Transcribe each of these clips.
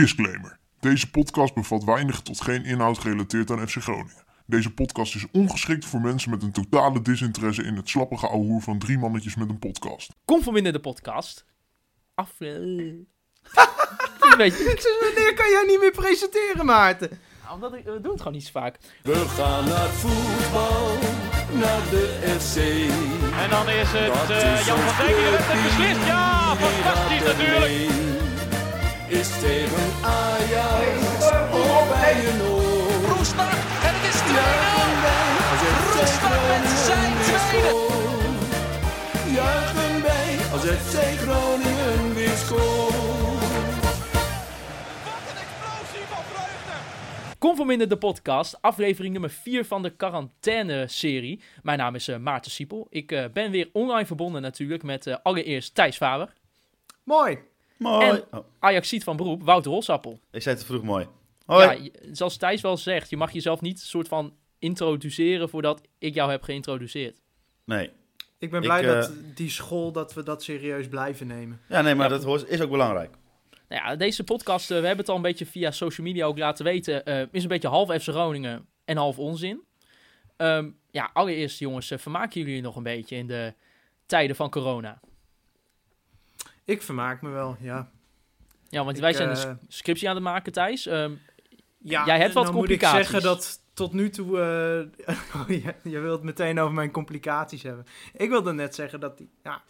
Disclaimer. Deze podcast bevat weinig tot geen inhoud gerelateerd aan FC Groningen. Deze podcast is ongeschikt voor mensen met een totale disinteresse in het slappige ouwehoer van drie mannetjes met een podcast. Kom van binnen de podcast. Af. Sinds wanneer kan jij niet meer presenteren, Maarten? Nou, Omdat ik, we doen het gewoon niet zo vaak. We gaan naar voetbal, naar de FC. En dan is het eh, Jan van Dijk die heeft het beslist. Ja, fantastisch natuurlijk. Is tegen Ajax of bij een oor. Roestak en het is 2-0. Juichen wij als FC Roestak met zijn tweede. Juichen wij als FC Groningen weer scoort. Kom van binnen de podcast. Aflevering nummer 4 van de quarantaine-serie. Mijn naam is eh, Maarten Siepel. Ik eh, ben weer online verbonden natuurlijk met eh, allereerst Thijs Faber. Mooi. Mooi. En- Oh, Ajaxiet van beroep, Wouter Holsappel. ik zei het te vroeg mooi. Hoi. Ja, zoals Thijs wel zegt, je mag jezelf niet soort van introduceren voordat ik jou heb geïntroduceerd. Nee. Ik ben Ik, blij eh, dat die school, dat we dat serieus blijven nemen. Ja, nee, maar Ja. dat is ook belangrijk. Nou ja, deze podcast, eh, we hebben het al een beetje via social media ook laten weten, eh, is een beetje half FC Groningen en half onzin. Ehm, ja, allereerst jongens, eh, vermaken jullie je nog een beetje in de tijden van corona? Ik vermaak me wel, ja. Ja, want Ik, wij zijn eh, een s- scriptie aan het maken, Thijs. Ehm, ja Jij hebt wat dan moet ik complicaties. zeggen dat tot nu toe... eh, oh, je, je wilt meteen over mijn complicaties hebben. Ik wilde net zeggen dat... Die, ja,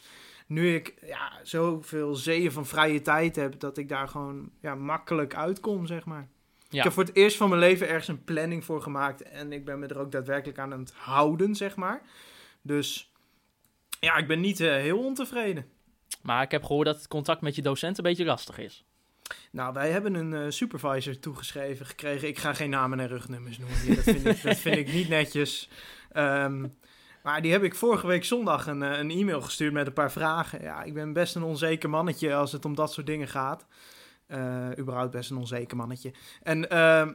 nu ik ja, zoveel zeeën van vrije tijd heb... dat ik daar gewoon ja, makkelijk uitkom, zeg maar. Ja. Ik heb voor het eerst van mijn leven ergens een planning voor gemaakt. En ik ben me er ook daadwerkelijk aan het houden, zeg maar. Dus ja, ik ben niet eh, heel ontevreden. Maar ik heb gehoord dat het contact met je docent een beetje lastig is. Nou, wij hebben een eh, supervisor toegeschreven gekregen. Ik ga geen namen en rugnummers noemen. hier. Dat vind ik, dat vind ik niet netjes. Ehm, maar die heb ik vorige week zondag een, eh, een e-mail gestuurd met een paar vragen. Ja, ik ben best een onzeker mannetje als het om dat soort dingen gaat. Eh, überhaupt best een onzeker mannetje. En ehm,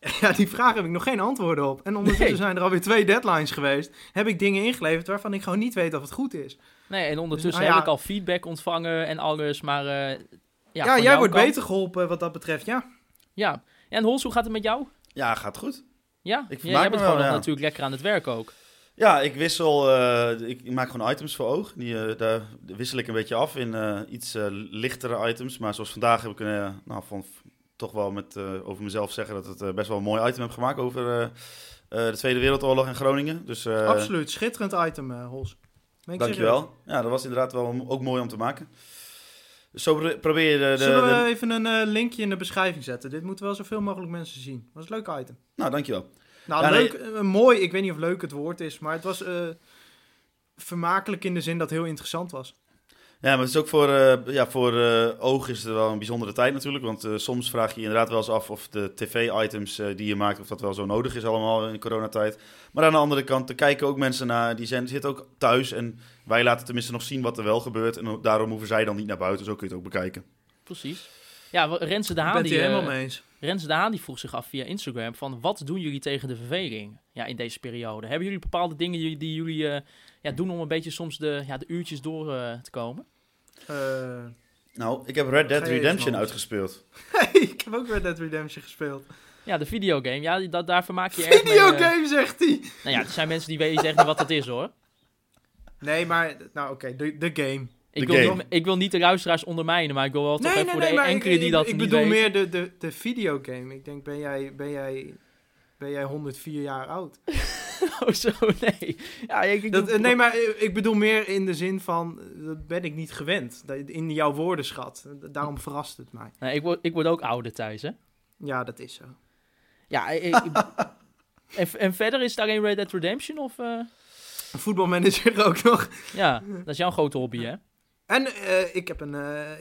ja, die vragen heb ik nog geen antwoorden op. En ondertussen Nee. zijn er alweer twee deadlines geweest. Heb ik dingen ingeleverd waarvan ik gewoon niet weet of het goed is. Nee, en ondertussen Dus, nou heb ik al feedback ontvangen en alles, maar... eh, ja, Ja, jij wordt kant- beter geholpen wat dat betreft, ja. Ja. En Hols, hoe gaat het met jou? Ja, gaat goed. Ja, Ik jij me bent wel, gewoon nog natuurlijk lekker aan het werk ook. Ja, ik wissel. eh, ik, maak gewoon items voor oog. Die, eh, daar wissel ik een beetje af in eh, iets eh, lichtere items. Maar zoals vandaag heb ik een, nou, van, toch wel met, eh, over mezelf zeggen dat het best wel een mooi item heb gemaakt over eh, eh, de Tweede Wereldoorlog in Groningen. Dus eh, Absoluut, schitterend item, Hols. Ben ik serieus. dankjewel. Ja, dat was inderdaad wel om- ook mooi om te maken. Dus zo pro- probeer je de... de, Zullen we de- even een eh, linkje in de beschrijving zetten? Dit moeten wel zoveel mogelijk mensen zien. Dat is een leuk item. Nou, dankjewel. Nou, Ja, nee. leuk, eh, mooi. Ik weet niet of leuk het woord is, maar het was eh, vermakelijk in de zin dat het heel interessant was. Ja, maar het is ook voor, eh, ja, voor eh, oog is het wel een bijzondere tijd natuurlijk. Want eh, soms vraag je je inderdaad wel eens af of de tv-items die je maakt, of dat wel zo nodig is allemaal in coronatijd. Maar aan de andere kant, er kijken ook mensen naar, die zijn, zitten ook thuis. En wij laten tenminste nog zien wat er wel gebeurt. En daarom hoeven zij dan niet naar buiten, zo kun je het ook bekijken. Precies. Ja, Renze de Haan, die, helemaal mee eens. Renze de Haan die vroeg zich af via Instagram van wat doen jullie tegen de verveling ja, in deze periode? Hebben jullie bepaalde dingen die, die jullie eh, ja, doen om een beetje soms de, ja, de uurtjes door eh, te komen? Eh, Nou, ik heb Red Dead Redemption uitgespeeld. ik heb ook Red Dead Redemption gespeeld. Ja, de videogame. Ja, dat, daar vermaak je erg mee. eh. Videogame, zegt hij. nou ja, er zijn mensen die weten zeggen niet wat dat is hoor. Nee, maar, nou oké, de, de game. Ik De wil, game. niet, ik wil niet de luisteraars ondermijnen, maar ik wil wel toch even voor de maar enkele ik, die ik- dat ik niet bedoel weten. meer de, de, de videogame. Ik denk, ben jij, ben, jij, ben jij 104 jaar oud? Oh, zo, nee. Ja, ik, ik Dat, doe- nee, maar eh, ik bedoel meer in de zin van, eh, dat ben ik niet gewend. In jouw woordenschat. Daarom verrast het mij. Nee, ik, word, ik word ook ouder thuis, hè? Ja, dat is zo. Ja, ik- en, en verder is het alleen Red Dead Redemption of... eh, voetbalmanager ook nog. Ja, dat is jouw grote hobby, hè? En ik, heb een,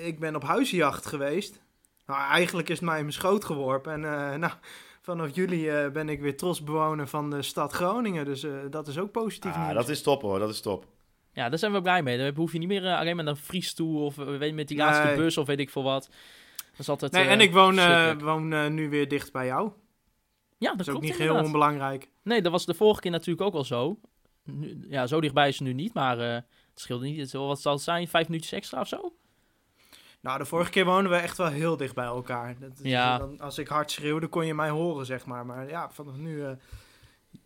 ik ben op huisjacht geweest. Nou, eigenlijk is het mij in mijn schoot geworpen. En nou, vanaf juli eh, ben ik weer trots bewoner van de stad Groningen. Dus eh, dat is ook positief Ah, nieuws. dat is top hoor, dat is top. Ja, daar zijn we blij mee. Dan hoef je niet meer eh, alleen maar naar Fries toe of weet, je, met die laatste Nee. bus of weet ik veel wat. Dat is altijd. Nee, en ik woon, eh, woon nu weer dicht bij jou. ja, Dat dat is ook klopt niet heel onbelangrijk. Nee, dat was de vorige keer natuurlijk ook al zo. Nu, ja, zo dichtbij is het nu niet, maar eh, het scheelde niet. Het, zal- wat zal het zijn? Vijf minuutjes extra of zo? Nou, de vorige keer woonden we echt wel heel dicht bij elkaar. Dat, is- Ja. dan, als ik hard schreeuwde, kon je mij horen, zeg maar. Maar ja, vanaf nu... eh,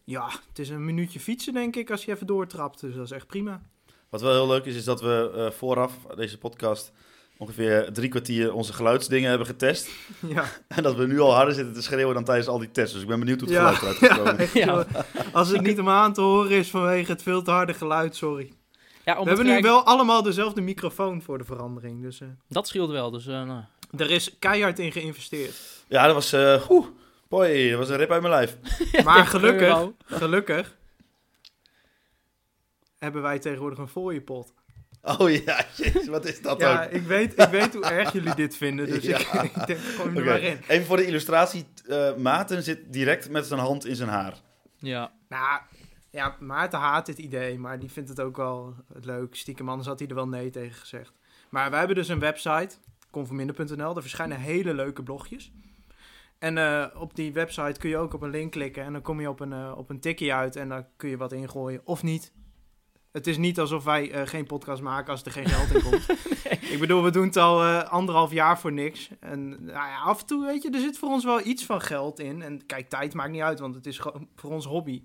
ja, het is een minuutje fietsen, denk ik, als je even doortrapt. Dus dat is echt prima. Wat wel heel leuk is, is dat we eh, vooraf deze podcast ongeveer drie kwartier onze geluidsdingen hebben getest. Ja, En dat we nu al harder zitten te schreeuwen dan tijdens al die tests. Dus ik ben benieuwd hoe het Ja. geluid eruit Ja. Als het niet om aan te horen is vanwege het veel te harde geluid, sorry. Ja, We hebben nu wel allemaal dezelfde microfoon voor de verandering. Dus eh, Dat scheelt wel, dus eh, nou. er is keihard in geïnvesteerd. Ja, dat was... eh oeh, boy, dat was een rip uit mijn lijf. Maar gelukkig, gelukkig hebben wij tegenwoordig een fooiepot. Oh ja, jezus, wat is dat Ja, ook? ik weet, ik weet hoe erg jullie dit vinden, dus Ja. ik, ik denk gewoon er maar in. Even voor de illustratie. eh Maarten zit direct met zijn hand in zijn haar. Ja. Nou, ja, Maarten haat dit idee, maar die vindt het ook wel leuk. Stiekem, anders had hij er wel nee tegen gezegd. Maar wij hebben dus een website, conforminder.nl. Daar verschijnen hele leuke blogjes. En eh, op die website kun je ook op een link klikken en dan kom je op een, eh, op een tikkie uit en dan kun je wat ingooien of niet. Het is niet alsof wij eh, geen podcast maken als er geen geld in komt. Ik bedoel, we doen het al anderhalf jaar voor niks. En nou ja, af en toe, weet je, er zit voor ons wel iets van geld in. En kijk, tijd maakt niet uit, want het is gewoon voor ons hobby.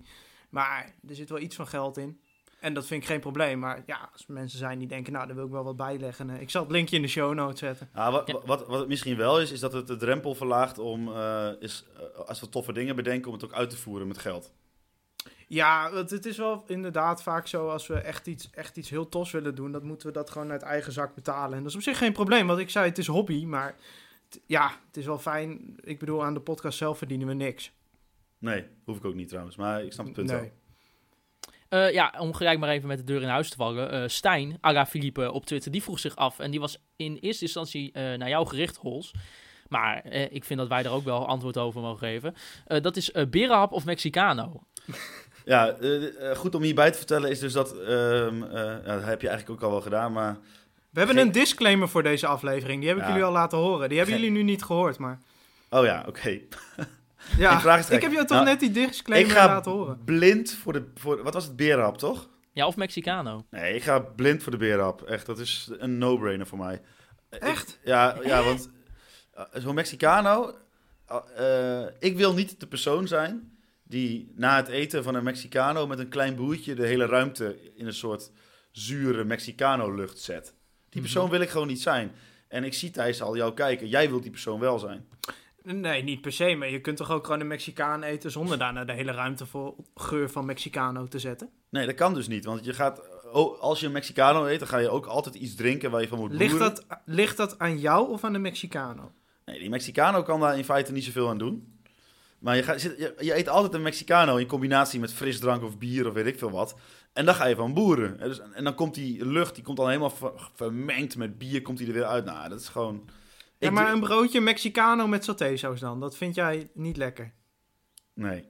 Maar er zit wel iets van geld in. En dat vind ik geen probleem. Maar ja, als mensen zijn die denken, nou, daar wil ik wel wat bijleggen. eh, ik zal het linkje in de show notes zetten. Ah, wat, Ja. wat, wat het misschien wel is, is dat het de drempel verlaagt om, eh, is, eh, als we toffe dingen bedenken, om het ook uit te voeren met geld. Ja, want het is wel inderdaad vaak zo als we echt iets, echt iets heel tos willen doen, dan moeten we dat gewoon uit eigen zak betalen. En dat is op zich geen probleem, want ik zei het is hobby, maar t- ja, het is wel fijn. Ik bedoel, aan de podcast zelf verdienen we niks. Nee, hoef ik ook niet trouwens, maar ik snap het punt wel. Eh, ja, om gelijk maar even met de deur in huis te vallen. Eh, Stijn, Aga Philippe op Twitter, die vroeg zich af. En die was in eerste instantie eh, naar jou gericht, Hols. Maar eh, ik vind dat wij er ook wel antwoord over mogen geven. Eh, dat is eh berenhap of Mexicano. Ja, eh, eh, goed om hierbij te vertellen is dus dat, ehm, eh, ja, dat heb je eigenlijk ook al wel gedaan, maar We hebben Geen- een disclaimer voor deze aflevering. Die heb ik Ja. jullie al laten horen. Die hebben Geen- jullie nu niet gehoord, maar... Oh ja, oké. Ja, vraag ik heb jou toch Nou, net die Ik disclaimer ga laten horen. blind voor de... Voor, wat was het? Berenhap, toch? Ja, of Mexicano. Nee, ik ga blind voor de berenhap. Echt, dat is een no-brainer voor mij. Ik- Echt? ja, ja, want uh, zo'n Mexicano... uh, uh, ik wil niet de persoon zijn die na het eten van een Mexicano met een klein broertje de hele ruimte in een soort zure Mexicano-lucht zet. Die persoon wil ik gewoon niet zijn. En ik zie Thijs al jou kijken. Jij wilt die persoon wel zijn. Nee, niet per se, maar je kunt toch ook gewoon een Mexicaan eten zonder daarna de hele ruimte voor geur van Mexicano te zetten? Nee, dat kan dus niet. Want je gaat, oh, als je een Mexicano eet, dan ga je ook altijd iets drinken waar je van moet Ligt boeren. dat, ligt dat aan jou of aan de Mexicano? Nee, die Mexicano kan daar in feite niet zoveel aan doen. Maar je, gaat, je, je eet altijd een Mexicano in combinatie met frisdrank of bier of weet ik veel wat. En dan ga je van boeren. En, dus, en dan komt die lucht, die komt dan helemaal ver- vermengd met bier, komt die er weer uit. Nou, dat is gewoon... Ja, maar een broodje Mexicano met satésaus dan, dat vind jij niet lekker? Nee.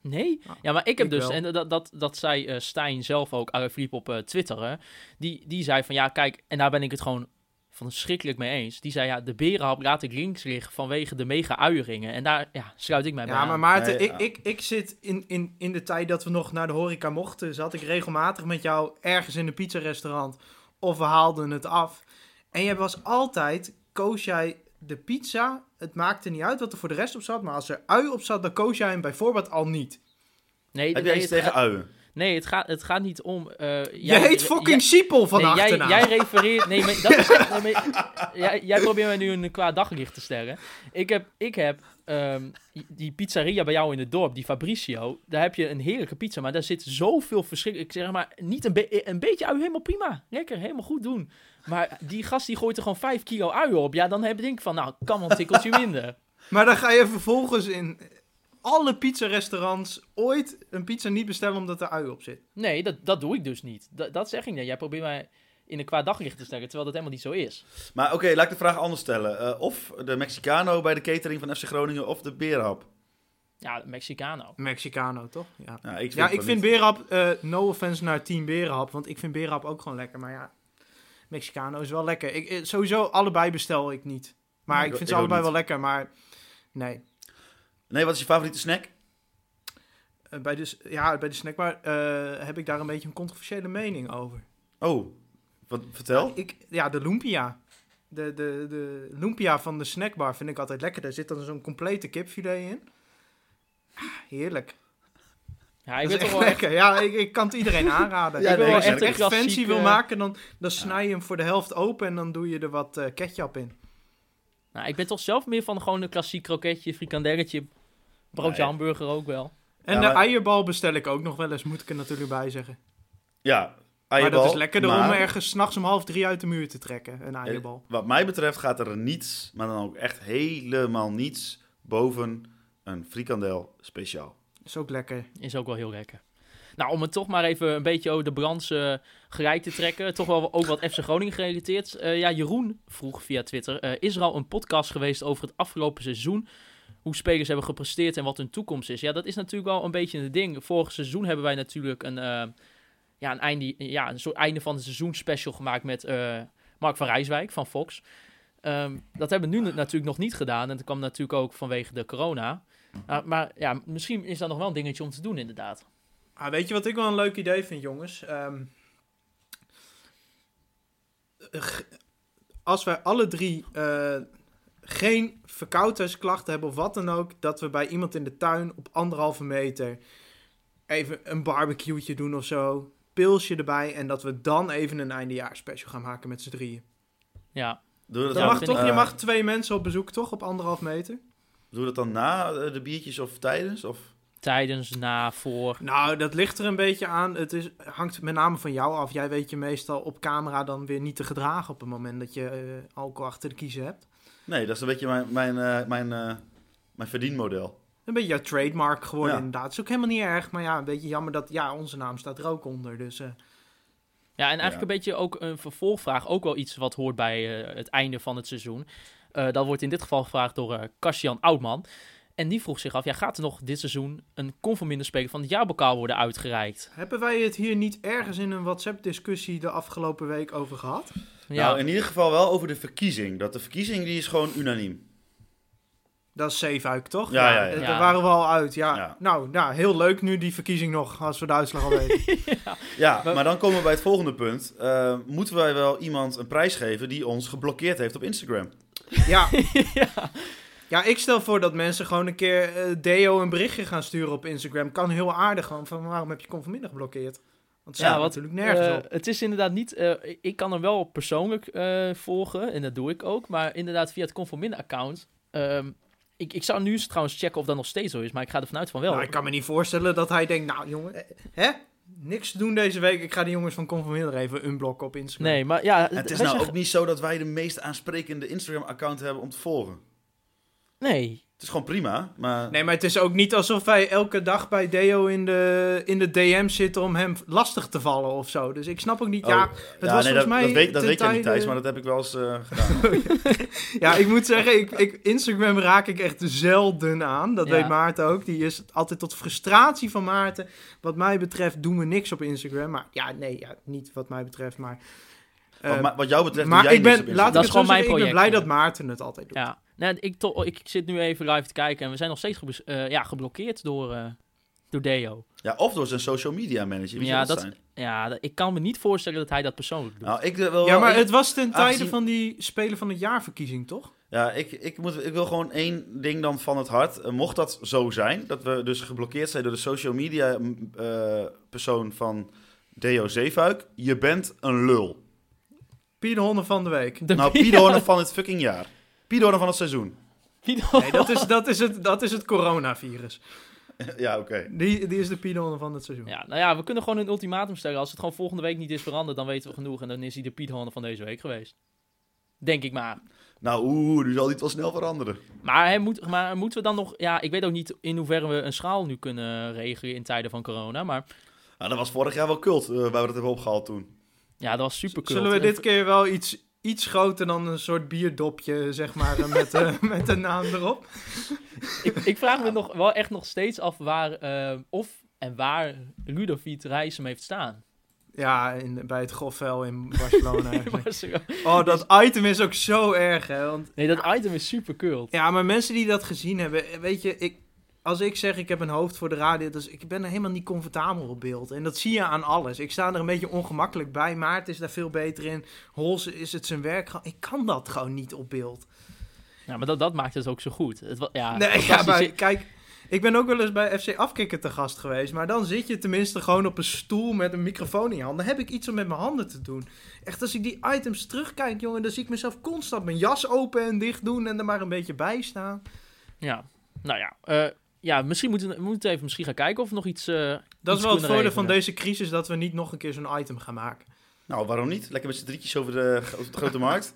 Nee? Ah, Ja, maar ik heb ik dus, wel. en dat, dat, dat zei eh, Stijn zelf ook, Aga Philippe op eh, Twitter, hè, die, die zei van ja, kijk, en daar ben ik het gewoon verschrikkelijk mee eens. Die zei ja, de berenhap laat ik links liggen vanwege de mega uieringen. En daar ja, sluit ik mij bij Ja, maar Maarten, Nee, ik, ja. ik, ik zit in, in, in de tijd dat we nog naar de horeca mochten, zat ik regelmatig met jou ergens in een pizzarestaurant of we haalden het af. En je was altijd, koos jij de pizza, het maakte niet uit wat er voor de rest op zat, maar als er ui op zat, dan koos jij hem bijvoorbeeld al niet. Nee, Heb jij iets het tegen uien? Nee, het gaat, het gaat niet om... eh, Je jij- heet fucking Siepel van nee, jij, jij refereert... Nee, maar dat is... nee, maar jij, jij probeert mij nu een kwaad daglicht te stellen. Ik heb, ik heb ehm, die pizzeria bij jou in het dorp, die Fabricio. Daar heb je een heerlijke pizza, maar daar zit zoveel verschrikkelijk... Ik zeg maar, niet een, be- een beetje ui, helemaal prima. Lekker, helemaal goed doen. Maar die gast die gooit er gewoon 5 kilo ui op. Ja, dan heb ik van, nou, kan wel een tikkeltje minder. Maar dan ga je vervolgens in alle pizzarestaurants ooit een pizza niet bestellen omdat er ui op zit. Nee, dat, dat doe ik dus niet. Dat, dat zeg ik niet. Jij probeert mij in een kwaad daglicht te stellen, terwijl dat helemaal niet zo is. Maar oké, laat ik de vraag anders stellen. Eh, of de Mexicano bij de catering van FC Groningen of de berenhap. Ja, Mexicano. Mexicano, toch? Ja. Ja, ik vind, Ja, ik vind. Berenhap, eh, no offense naar Team Berenhap, want ik vind Berenhap ook gewoon lekker. Maar ja, Mexicano is wel lekker. Ik, eh, sowieso, allebei bestel ik niet. Maar Nee, ik ik- vind ik ze allebei niet. wel lekker, maar nee. Nee, wat is je favoriete snack? Eh, bij, de, ja, bij de snackbar eh, heb ik daar een beetje een controversiële mening over. Oh, wat, vertel. Ik, ja, de lumpia. De, de, de lumpia van de snackbar vind ik altijd lekker. Daar zit dan zo'n complete kipfilet in. Ah, heerlijk. Ja, ik dat is toch echt wel echt... lekker. Ja, ik, ik kan het iedereen aanraden. Ja, ik wil nee, wel ik echt fancy wil maken, dan, dan snij je hem voor de helft open en dan doe je er wat eh, ketchup in. Nou, ik ben toch zelf meer van gewoon een klassiek kroketje, frikandelletje, broodje Nee. hamburger ook wel. En Ja, de maar- eierbal bestel ik ook nog wel eens, moet ik er natuurlijk bij zeggen. Ja, Maar dat is lekkerder om ergens s'nachts om half drie uit de muur te trekken, een eierbal. Wat mij betreft gaat er niets, maar dan ook echt helemaal niets, boven een frikandel speciaal. Is ook lekker. Is ook wel heel lekker. Nou, om het toch maar even een beetje over de brands eh gelijk te trekken. Toch wel ook wat FC Groningen gerelateerd. Eh, ja, Jeroen vroeg via Twitter. eh, is er al een podcast geweest over het afgelopen seizoen? Hoe spelers hebben gepresteerd en wat hun toekomst is? Ja, dat is natuurlijk wel een beetje een ding. Vorig seizoen hebben wij natuurlijk een, eh, ja, een, einde, ja, een soort einde van het seizoen special gemaakt met eh, Mark van Rijswijk van Fox. Ehm, dat hebben we nu natuurlijk nog niet gedaan. En dat kwam natuurlijk ook vanwege de corona. Maar ja, misschien is dat nog wel een dingetje om te doen, inderdaad. Ah, weet je wat ik wel een leuk idee vind, jongens? Ehm, eh, als wij alle drie eh, geen verkoudheidsklachten hebben of wat dan ook, dat we bij iemand in de tuin op anderhalve meter even een barbecue'tje doen of zo, pilsje erbij en dat we dan even een eindejaarspecial gaan maken met z'n drieën. Ja, Doe dat Dat Ja, mag toch? eh, je mag twee mensen op bezoek, toch? Op anderhalf meter? Doe dat dan na eh, de biertjes of tijdens? Of? tijdens, na, voor. Nou, dat ligt er een beetje aan. Het is, hangt met name van jou af. Jij weet je meestal op camera dan weer niet te gedragen op het moment dat je eh, alcohol achter de kiezen hebt. Nee, dat is een beetje mijn, mijn, eh, mijn, eh, mijn verdienmodel. Een beetje jouw trademark geworden Ja. inderdaad. Het is ook helemaal niet erg, maar ja, een beetje jammer dat ja, onze naam staat er ook onder. Dus eh, Ja, en eigenlijk Ja. een beetje ook een vervolgvraag. Ook wel iets wat hoort bij eh, het einde van het seizoen. Eh, dat wordt in dit geval gevraagd door eh Kassian Oudman. En die vroeg zich af, ja, gaat er nog dit seizoen een conforminder speler van het jaarbokaal worden uitgereikt? hebben wij het hier niet ergens in een WhatsApp-discussie de afgelopen week over gehad? Ja, Nou, in ieder geval wel over de verkiezing. Dat de verkiezing die is gewoon unaniem. Dat is Zeefuik, toch? Ja, ja, ja. eh, Ja. Daar waren we al uit, ja. Ja. Nou, nou, heel leuk nu die verkiezing nog, als we de uitslag al weten. Ja, Maar- maar dan komen we bij het volgende punt. Eh, moeten wij wel iemand een prijs geven die ons geblokkeerd heeft op Instagram? ja. ja. Ja, ik stel voor dat mensen gewoon een keer eh, Deo een berichtje gaan sturen op Instagram. Kan heel aardig gewoon van waarom heb je Conforminder geblokkeerd? Want Ja, wat, natuurlijk nergens op. het is inderdaad niet... eh, ik kan hem wel persoonlijk eh, volgen, en dat doe ik ook. Maar inderdaad via het Conforminder-account... ehm, ik, ik zou nu eens trouwens checken of dat nog steeds zo is, maar ik ga er vanuit van wel. Nou, ik kan me niet voorstellen dat hij denkt, nou jongen, hè? Niks te doen deze week. Ik ga de jongens van Conforminder even unblocken op Instagram. Nee, maar ja... En het is nou ook niet zo dat wij de meest aansprekende Instagram-account hebben om te volgen. Nee, is gewoon prima, maar... Nee, maar het is ook niet alsof wij elke dag bij Deo in de, in de DM zitten om hem lastig te vallen of zo. Dus ik snap ook niet, Oh, ja, het was nee, volgens dat, mij dat weet, dat weet jij niet, Thijs, maar dat heb ik wel eens eh, gedaan. Ja, ik moet zeggen, ik, ik, Instagram raak ik echt zelden aan. Dat Ja. weet Maarten ook. Die is altijd tot frustratie van Maarten. Wat mij betreft doen we niks op Instagram. Maar ja, nee, ja, niet wat mij betreft, maar... eh, wat, wat jou betreft maar doe jij ik niks ben, laat Dat is gewoon mijn zeggen, ik ben project, blij dat Maarten het altijd doet. Ja, nee, ik, to- ik zit nu even live te kijken en we zijn nog steeds eh, ja, geblokkeerd door, eh, door Deo. Ja, of door zijn social media manager. Wie Ja, dat, dat- zijn? Ja, dat- ik kan me niet voorstellen dat hij dat persoonlijk doet. Nou, ik eh, wil Ja, maar ik- het was ten tijde aangezien- van die Spelen van het Jaarverkiezing, toch? Ja, ik, ik, moet, ik wil gewoon één ding dan van het hart. Mocht dat zo zijn, dat we dus geblokkeerd zijn door de social media persoon van Deo Zeefuik. Je bent een lul. Piedhonden van de week. De- Nou, Piedhoorn van het fucking jaar. Piedhoorn van het seizoen. Nee, dat is, dat is, het, dat is het coronavirus. ja, oké. Die, die is de Piedhonden van het seizoen. Ja, nou ja, we kunnen gewoon een ultimatum stellen. Als het gewoon volgende week niet is veranderd, dan weten we genoeg. En dan is hij de Piet Horner van deze week geweest. Denk ik maar. Nou, oeh, nu zal dit wel snel veranderen. Maar, hij moet, maar moeten we dan nog... Ja, ik weet ook niet in hoeverre we een schaal nu kunnen regelen in tijden van corona. Maar Nou, dat was vorig jaar wel cult, eh, waar we dat hebben opgehaald toen. ja, dat was super cool. Zullen we dit keer wel iets, iets groter dan een soort bierdopje, zeg maar, eh, met, eh, met de naam erop? ik, ik vraag me nog, wel echt nog steeds af waar... eh, of en waar Ludovic Reisem heeft staan. Ja, in, bij het Goffel in Barcelona. oh, dat item is ook zo erg, hè. Want, nee, dat item is super cool. ja, maar mensen die dat gezien hebben, weet je, ik, als ik zeg ik heb een hoofd voor de radio, dus ik ben er helemaal niet comfortabel op beeld. En dat zie je aan alles. Ik sta er een beetje ongemakkelijk bij. Maart is daar veel beter in. Hols is het zijn werk. Ik kan dat gewoon niet op beeld. Ja, maar dat, dat maakt het ook zo goed. Het, ja, Nee, ja, maar kijk, ik ben ook wel eens bij FC Afkikken te gast geweest. Maar dan zit je tenminste gewoon op een stoel met een microfoon in je hand. Dan heb ik iets om met mijn handen te doen. Echt, als ik die items terugkijk, jongen, dan zie ik mezelf constant mijn jas open en dicht doen en er maar een beetje bij staan. Ja, nou ja. eh, ja, misschien moeten we moeten even misschien gaan kijken of we nog iets... eh, Dat iets is wel het voordeel van deze crisis, dat we niet nog een keer zo'n item gaan maken. Nou, waarom niet? Lekker met z'n drietjes over de, over de grote markt.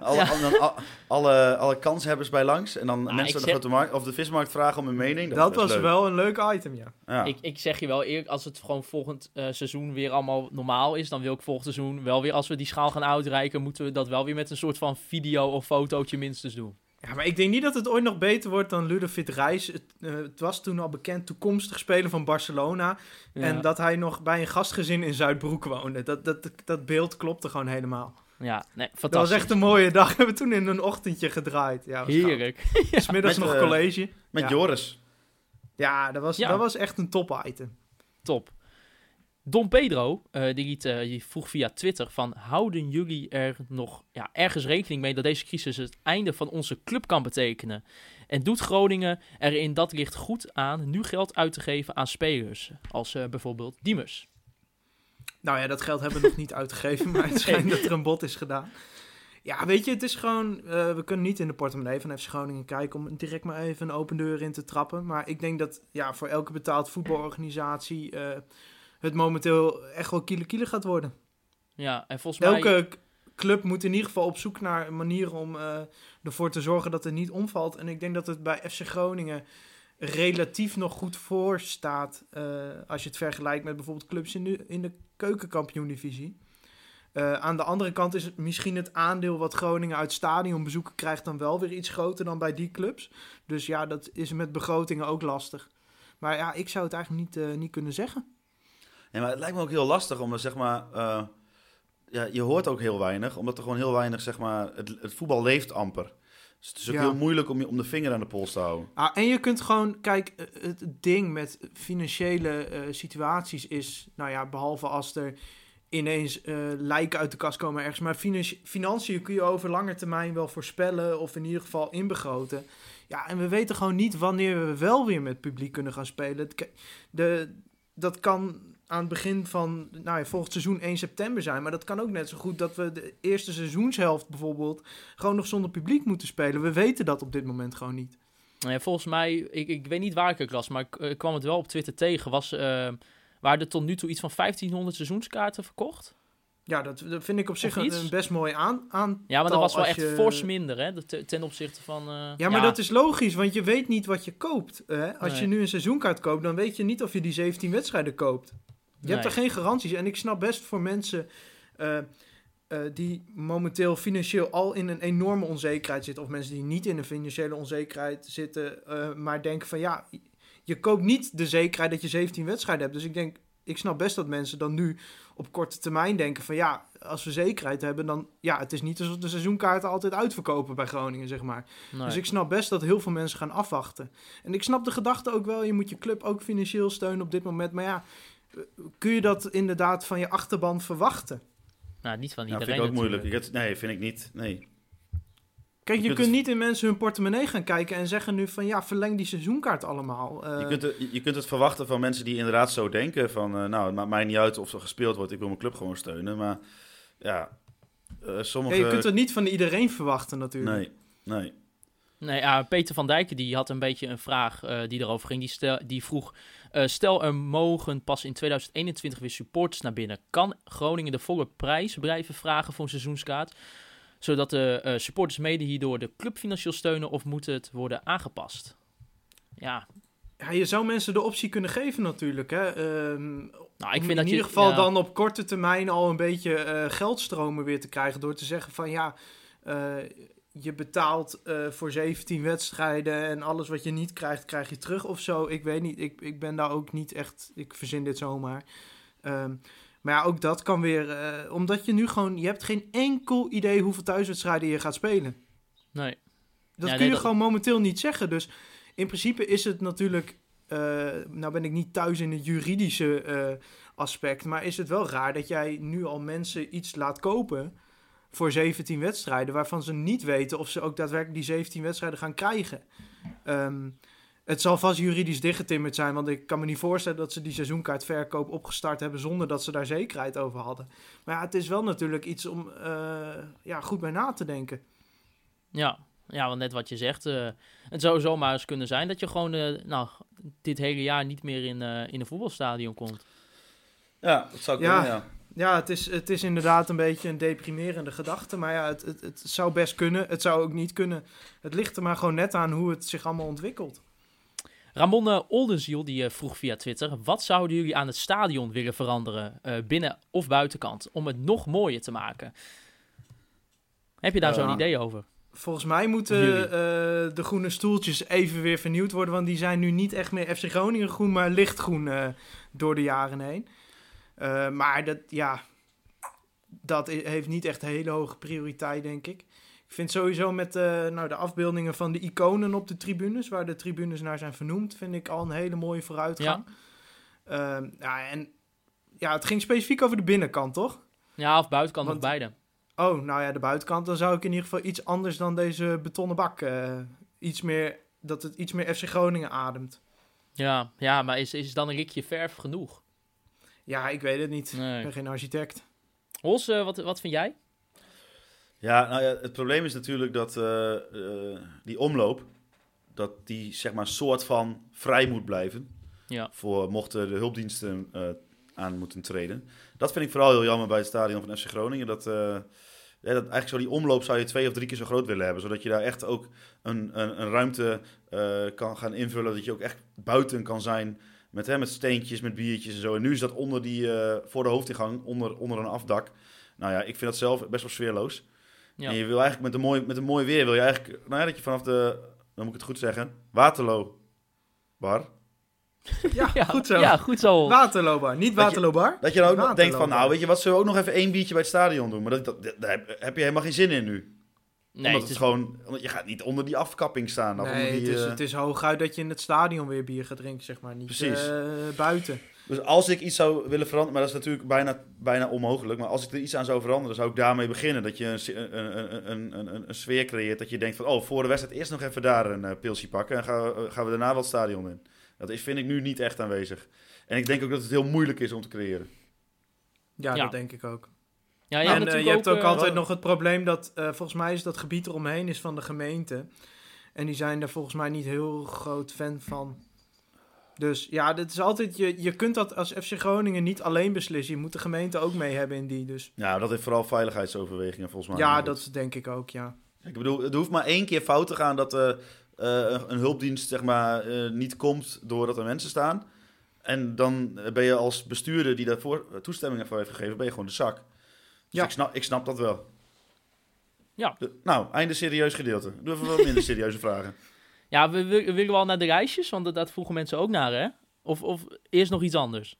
Alle, Ja. al- dan al- alle, alle kanshebbers bij langs. En dan Nou, mensen aan de grote markt of de vismarkt vragen om hun mening. Dat, was leuk. wel een leuk item, ja. Ja. Ik, ik zeg je wel eerlijk, als het gewoon volgend eh, seizoen weer allemaal normaal is, dan wil ik volgend seizoen wel weer, als we die schaal gaan uitreiken, moeten we dat wel weer met een soort van video of fotootje minstens doen. Ja, maar ik denk niet dat het ooit nog beter wordt dan Ludovic Reis. Het, eh, het was toen al bekend toekomstig speler van Barcelona. Ja. En dat hij nog bij een gastgezin in Zuidbroek woonde. Dat, dat, dat beeld klopte gewoon helemaal. Ja, nee, fantastisch. Dat was echt een mooie dag. We hebben toen in een ochtendje gedraaid. Ja. Heerlijk. Smiddags Met, nog eh, college. Met Ja. Joris. Ja, dat was, Ja. dat was echt een top item. Top. Don Pedro, eh, die, liet, eh, die vroeg via Twitter van... Houden jullie er nog ja, ergens rekening mee dat deze crisis het einde van onze club kan betekenen? En doet Groningen er in dat licht goed aan nu geld uit te geven aan spelers? Als eh, bijvoorbeeld Diemers. Nou ja, dat geld hebben we nog niet uitgegeven. Maar het schijnt dat er een bod is gedaan. Ja, weet je, het is gewoon... we kunnen niet in de portemonnee van FC Groningen kijken... om direct maar even een open deur in te trappen. Maar ik denk dat ja, voor elke betaald voetbalorganisatie... het momenteel echt wel kiele kiele gaat worden. Ja, en volgens mij... Elke club moet in ieder geval op zoek naar manieren om eh, ervoor te zorgen dat het niet omvalt. En ik denk dat het bij FC Groningen relatief nog goed voor staat. eh, als je het vergelijkt met bijvoorbeeld clubs in de, in de keukenkampioen-divisie. Eh, aan de andere kant is het misschien het aandeel wat Groningen uit stadionbezoeken krijgt dan wel weer iets groter dan bij die clubs. Dus ja, dat is met begrotingen ook lastig. Maar ja, ik zou het eigenlijk niet, niet kunnen zeggen. Nee, maar het lijkt me ook heel lastig om, zeg maar... eh, ja, je hoort ook heel weinig, omdat er gewoon heel weinig, zeg maar... Het, het voetbal leeft amper. Dus het is ook Ja. heel moeilijk om, je, om de vinger aan de pols te houden. Ah, en je kunt gewoon, kijk, eh, het ding met financiële eh, situaties is, nou ja, behalve als er ineens lijken uit de kast komen ergens, maar financi- financiën kun je over lange termijn wel voorspellen of in ieder geval inbegroten. Ja, en we weten gewoon niet wanneer we wel weer met publiek kunnen gaan spelen. De, dat kan aan het begin van nou ja, volgend seizoen 1 september zijn, maar dat kan ook net zo goed dat we de eerste seizoenshelft bijvoorbeeld gewoon nog zonder publiek moeten spelen. We weten dat op dit moment gewoon niet. Ja, volgens mij, ik, ik weet niet waar ik het las, maar ik eh, kwam het wel op Twitter tegen. Was, eh waren er tot nu toe iets van 1500 seizoenskaarten verkocht? Ja, dat, dat vind ik op zich een, best mooi aan, aan Ja, maar dat was wel echt je- fors minder, hè? ten opzichte van... eh, Ja, maar dat is logisch, want je weet niet wat je koopt. Hè? Als je nu een seizoenkaart koopt, dan weet je niet of je die 17 wedstrijden koopt. Je hebt er geen garanties. En ik snap best voor mensen eh, eh, die momenteel financieel al in een enorme onzekerheid zitten. Of mensen die niet in een financiële onzekerheid zitten, eh, maar denken van ja, je koopt niet de zekerheid dat je 17 wedstrijden hebt. Dus ik denk, ik snap best dat mensen dan nu op korte termijn denken van ja, als we zekerheid hebben, dan ja, het is niet alsof de seizoenkaarten altijd uitverkopen bij Groningen, zeg maar. Nee. Dus ik snap best dat heel veel mensen gaan afwachten. En ik snap de gedachte ook wel, je moet je club ook financieel steunen op dit moment. Maar ja, kun je dat inderdaad van je achterban verwachten? Nou, niet van iedereen vind ik ook moeilijk. natuurlijk. Nee, vind ik niet. Nee. Kijk, je, Je kunt kunt het- niet in mensen hun portemonnee gaan kijken en zeggen nu van ja, verleng die seizoenkaart allemaal. Eh, Je kunt, het, je kunt het verwachten van mensen die inderdaad zo denken van... eh, nou, het maakt mij niet uit of er gespeeld wordt, ik wil mijn club gewoon steunen. Maar ja, eh, ja, sommige... je kunt het niet van iedereen verwachten natuurlijk. Nee, nee. Nee, ja, Peter van Dijken die had een beetje een vraag eh, die erover ging. Die, stel, die vroeg, eh, stel er mogen pas in 2021 weer supporters naar binnen. Kan Groningen de volle prijs blijven vragen voor een seizoenskaart? Zodat de eh, supporters mede hierdoor de club financieel steunen of moet het worden aangepast? Ja, Ja, je zou mensen de optie kunnen geven natuurlijk. Hè? Ehm, nou, ik vind in dat je... ieder geval ja, dan op korte termijn al een beetje eh, geldstromen weer te krijgen. Door te zeggen van ja, je betaalt eh, voor 17 wedstrijden en alles wat je niet krijgt, krijg je terug of zo. Ik weet niet, ik, ik ben daar ook niet echt, ik verzin dit zomaar. Ehm, maar ja, ook dat kan weer, eh, omdat je nu gewoon, je hebt geen enkel idee hoeveel thuiswedstrijden je gaat spelen. Nee. Dat Ja, kun nee, je dat- gewoon momenteel niet zeggen. Dus in principe is het natuurlijk... eh, nou ben ik niet thuis in het juridische aspect... maar is het wel raar dat jij nu al mensen iets laat kopen... voor 17 wedstrijden... waarvan ze niet weten of ze ook daadwerkelijk die 17 wedstrijden gaan krijgen. Ehm, het zal vast juridisch dichtgetimmerd zijn... want ik kan me niet voorstellen dat ze die seizoenkaartverkoop opgestart hebben... zonder dat ze daar zekerheid over hadden. Maar ja, het is wel natuurlijk iets om eh, ja, goed bij na te denken. Ja, ja want net wat je zegt. eh, het zou zomaar eens kunnen zijn dat je gewoon eh, nou, dit hele jaar niet meer in, eh, in een voetbalstadion komt. Ja, dat zou kunnen, ja. Ja, het is, het is inderdaad een beetje een deprimerende gedachte. Maar ja, het, het, het zou best kunnen. Het zou ook niet kunnen. Het ligt er maar gewoon net aan hoe het zich allemaal ontwikkelt. Ramon Oldenziel die eh, vroeg via Twitter: wat zouden jullie aan het stadion willen veranderen, eh, binnen of buitenkant, om het nog mooier te maken? Heb je daar Ja. zo'n idee over? Volgens mij moeten eh, de groene stoeltjes even weer vernieuwd worden. Want die zijn nu niet echt meer FC Groningen groen, maar lichtgroen eh, door de jaren heen. Eh, maar dat, ja, dat heeft niet echt een hele hoge prioriteit, denk ik. Ik vind sowieso met eh, nou, de afbeeldingen van de iconen op de tribunes, waar de tribunes naar zijn vernoemd, vind ik al een hele mooie vooruitgang. Ja. ja, en ja, het ging specifiek over de binnenkant, toch? Ja, of buitenkant Want- of beide. Oh, nou ja, de buitenkant, dan zou ik in ieder geval iets anders dan deze betonnen bak. eh, iets meer, dat het iets meer FC Groningen ademt. Ja, ja maar is, is dan een rikje verf genoeg? Ja, ik weet het niet. Ik ben geen architect. Hols, eh, wat, wat vind jij? Ja, nou ja, het probleem is natuurlijk dat eh, eh, die omloop, dat die zeg maar soort van vrij moet blijven. Ja. Voor mochten de hulpdiensten eh, aan moeten treden. Dat vind ik vooral heel jammer bij het stadion van FC Groningen. Dat, eh, ja, dat eigenlijk zo die omloop zou je twee of drie keer zo groot willen hebben. Zodat je daar echt ook een, een, een ruimte eh, kan gaan invullen. Dat je ook echt buiten kan zijn met, hè, met steentjes, met biertjes en zo. En nu is dat onder die, eh, voor de hoofdingang, onder, onder een afdak. Nou ja, ik vind dat zelf best wel sfeerloos. Ja. En je wil eigenlijk met een mooi, met een mooi weer, wil je eigenlijk, nou ja, dat je vanaf de, dan moet ik het goed zeggen, Waterloo bar. Ja, goed zo. Ja, goed zo. Waterloobar, niet Dat je- Waterloobar. Dat je dan ook nog denkt van, nou weet je wat, zullen we ook nog even één biertje bij het stadion doen? Maar dat, dat, daar heb je helemaal geen zin in nu. Nee, omdat het is gewoon, omdat je gaat niet onder die afkapping staan. of Nee, onder die, het, is, eh, het is hooguit dat je in het stadion weer bier gaat drinken, zeg maar. Niet Precies. eh, buiten. Dus als ik iets zou willen veranderen, maar dat is natuurlijk bijna, bijna onmogelijk. Maar als ik er iets aan zou veranderen, zou ik daarmee beginnen. Dat je een, een, een, een, een, sfeer creëert dat je denkt van... Oh, voor de wedstrijd eerst nog even daar een eh, pilsje pakken. En gaan we, gaan we daarna wel het stadion in. Dat is, vind ik nu niet echt aanwezig. En ik denk ook dat het heel moeilijk is om te creëren. Ja, Ja. dat denk ik ook. Ja, je en hebt eh, je hebt ook eh, altijd nog het probleem dat, eh, volgens mij is dat gebied eromheen is van de gemeente. En die zijn daar volgens mij niet heel groot fan van. Dus ja, dit is altijd, je, je kunt dat als FC Groningen niet alleen beslissen. Je moet de gemeente ook mee hebben in die. Dus Ja, dat heeft vooral veiligheidsoverwegingen volgens mij. ja, dat denk ik ook, ja. Ik bedoel, het hoeft maar één keer fout te gaan dat eh, eh, een, een hulpdienst zeg maar, eh, niet komt doordat er mensen staan. En dan ben je als bestuurder die daarvoor toestemming voor heeft gegeven, ben je gewoon de zak. Dus Ja. ik, snap, ik snap dat wel. Ja. De- nou, einde serieus gedeelte. Doe even wat minder serieuze vragen. Ja, we, we, willen wel naar de reisjes, want dat, dat vroegen mensen ook naar, hè? Of, of eerst nog iets anders?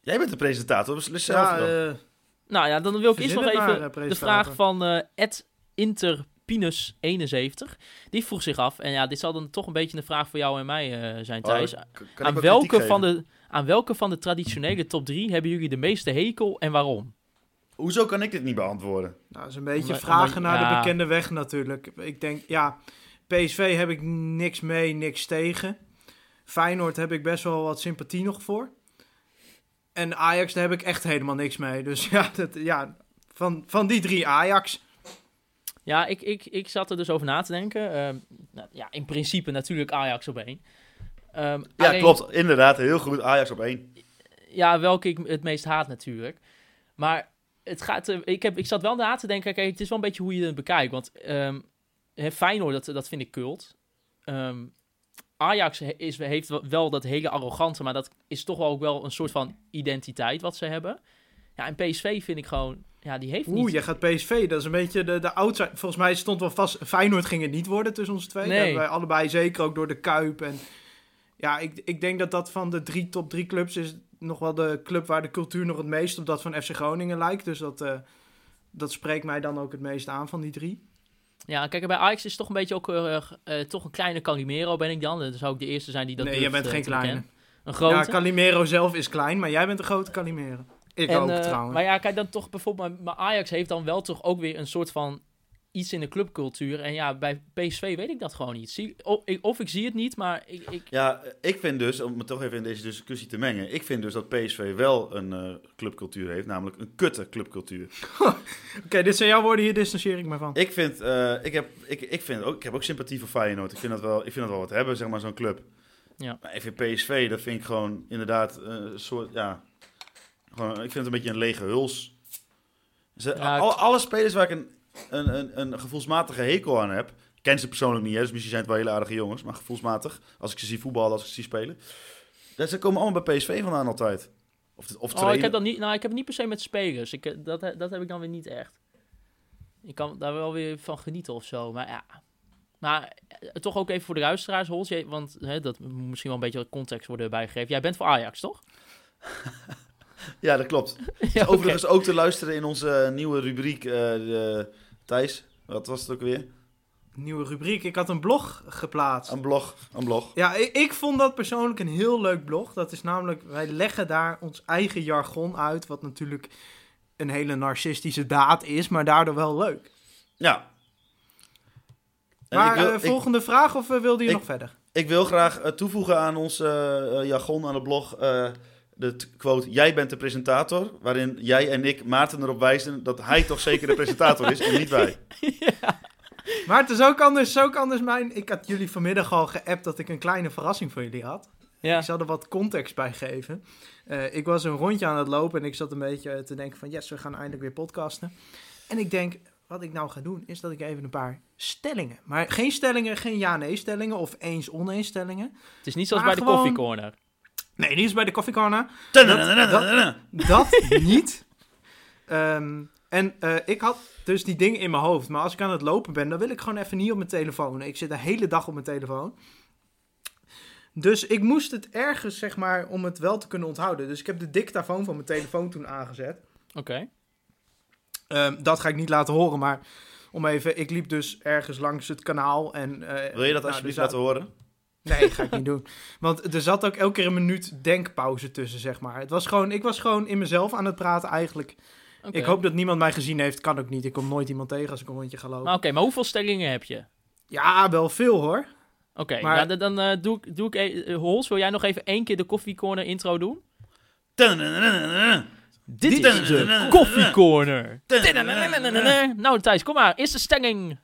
Jij bent de presentator, beslis zelf Ja, dan. eh, Nou ja, dan wil ik eerst nog even eh, de vraag van eh Ed Interpinus71. Die vroeg zich af, en ja, dit zal dan toch een beetje een vraag voor jou en mij eh, zijn, Thijs. Oh, ik aan, welke van de, aan welke van de traditionele top 3 hebben jullie de meeste hekel en waarom? Hoezo kan ik dit niet beantwoorden? nou, dat is een beetje Omdat- vragen omdat- naar ja. de bekende weg natuurlijk. Ik denk, ja, PSV heb ik niks mee, niks tegen. Feyenoord heb ik best wel wat sympathie nog voor. En Ajax, daar heb ik echt helemaal niks mee. Dus ja, dat, ja van, van die drie Ajax. Ja, ik, ik, ik zat er dus over na te denken. Ehm, nou, ja, in principe natuurlijk Ajax op één. Ehm, Ja, alleen- klopt. Inderdaad, heel goed. Ajax op één. Ja, welke ik het meest haat natuurlijk. Maar het gaat, eh, ik, heb, ik zat wel na te denken, kijk, het is wel een beetje hoe je het bekijkt. Want hè, Feyenoord, dat, dat vind ik kult. Ehm, Ajax is, heeft wel- dat hele arrogante, maar dat is toch wel ook wel een soort van identiteit wat ze hebben. Ja, en PSV vind ik gewoon, ja, die heeft Oeh, niet... jij gaat PSV. Dat is een beetje de, de outside. Volgens mij stond wel vast. Feyenoord ging het niet worden tussen ons twee. Nee. Wij allebei zeker ook door de Kuip. En ja, ik, ik denk dat dat van de drie top drie clubs is nog wel de club waar de cultuur nog het meest op dat van FC Groningen lijkt. Dus dat, eh, dat spreekt mij dan ook het meest aan van die drie. Ja, kijk, bij Ajax is toch een beetje ook eh, toch een kleine Calimero ben ik dan. Dat zou ook de eerste zijn die dat nee, durft, jij bent geen kleine. Een grote. Ja, Calimero zelf is klein, maar jij bent een grote Calimero. Ik En, ook trouwens. Maar ja, kijk dan toch bijvoorbeeld, maar Ajax heeft dan wel toch ook weer een soort van iets in de clubcultuur. En ja, bij PSV weet ik dat gewoon niet. Zie, of, ik, of ik zie het niet, maar ik, ik, Ja, ik vind dus, om me toch even in deze discussie te mengen, ik vind dus dat PSV wel een eh, clubcultuur heeft, namelijk een kutte clubcultuur. Oké, dit zijn jouw woorden, hier distancieer ik me van. Ik vind, eh, ik, heb, ik, ik, vind ook, ik heb ook sympathie voor Feyenoord. Ik vind dat wel, ik vind dat wel wat hebben, zeg maar, zo'n club. Ja. Maar ik vind PSV, dat vind ik gewoon inderdaad eh, een soort, ja, gewoon, ik vind het een beetje een lege huls. Ze, Ja, al, ik- alle spelers waar ik een, een, een, een gevoelsmatige hekel aan heb, ik ken ze persoonlijk niet, hè, dus misschien zijn het wel hele aardige jongens, maar gevoelsmatig, als ik ze zie voetballen, als ik ze zie spelen, dat, ze komen allemaal bij PSV vandaan altijd. Of, of oh, ik heb dat niet, nou, ik heb het niet per se met spelers. Ik, eh, dat, dat heb ik dan weer niet echt. Ik kan daar wel weer van genieten of zo, maar ja. Maar eh, toch ook even voor de luisteraars, Hols, want hè, dat moet misschien wel een beetje context worden bijgegeven. Jij bent voor Ajax, toch? Ja, dat klopt. ja. Overigens ook te luisteren in onze eh, nieuwe rubriek, de, Thijs. Wat was het ook weer? Nieuwe rubriek. Ik had een blog geplaatst. Een blog. Een blog. Ja, ik, ik vond dat persoonlijk een heel leuk blog. Dat is namelijk, wij leggen daar ons eigen jargon uit, wat natuurlijk een hele narcistische daad is, maar daardoor wel leuk. Ja. En maar eh, ik, volgende vraag of eh, wilde je ik- nog verder? ik wil graag eh, toevoegen aan ons jargon aan het blog de quote: Jij bent de presentator. Waarin jij en ik Maarten erop wijzen dat hij toch zeker de presentator is en niet wij. Maar het is ook anders, is ook anders mijn... Ik had jullie vanmiddag al geappt dat ik een kleine verrassing voor jullie had. Ja. Ik zal er wat context bij geven. Eh, ik was een rondje aan het lopen en ik zat een beetje te denken van... Yes, we gaan eindelijk weer podcasten. En ik denk, wat ik nou ga doen, is dat ik even een paar stellingen... Maar geen stellingen, geen ja-nee stellingen of eens-oneens stellingen. Het is niet zoals bij de koffiecorner. Nee, die is bij de Coffee Corner. Dat niet. Ehm, en eh, ik had dus die dingen in mijn hoofd. Maar als ik aan het lopen ben, dan wil ik gewoon even niet op mijn telefoon. Ik zit de hele dag op mijn telefoon. Dus ik moest het ergens, zeg maar, om het wel te kunnen onthouden. Dus ik heb de dictafoon van mijn telefoon toen aangezet. Oké. Ehm, dat ga ik niet laten horen, maar om even... Ik liep dus ergens langs het kanaal en... eh, Wil je dat nou, alsjeblieft zat- laten horen? Nee, ga ik niet doen. Want er zat ook elke keer een minuut denkpauze tussen, zeg maar. Het was gewoon, ik was gewoon in mezelf aan het praten eigenlijk. Oké. Ik hoop dat niemand mij gezien heeft. Kan ook niet. Ik kom nooit iemand tegen als ik een rondje ga lopen. Maar oké, maar hoeveel stellingen heb je? Ja, wel veel hoor. Oké, Maar- nou, dan, dan eh, doe ik, doe ik eh, Hols, wil jij nog even één keer de koffiecorner intro doen? Dit is de koffiecorner. Nou Thijs, kom maar. Eerste stelling.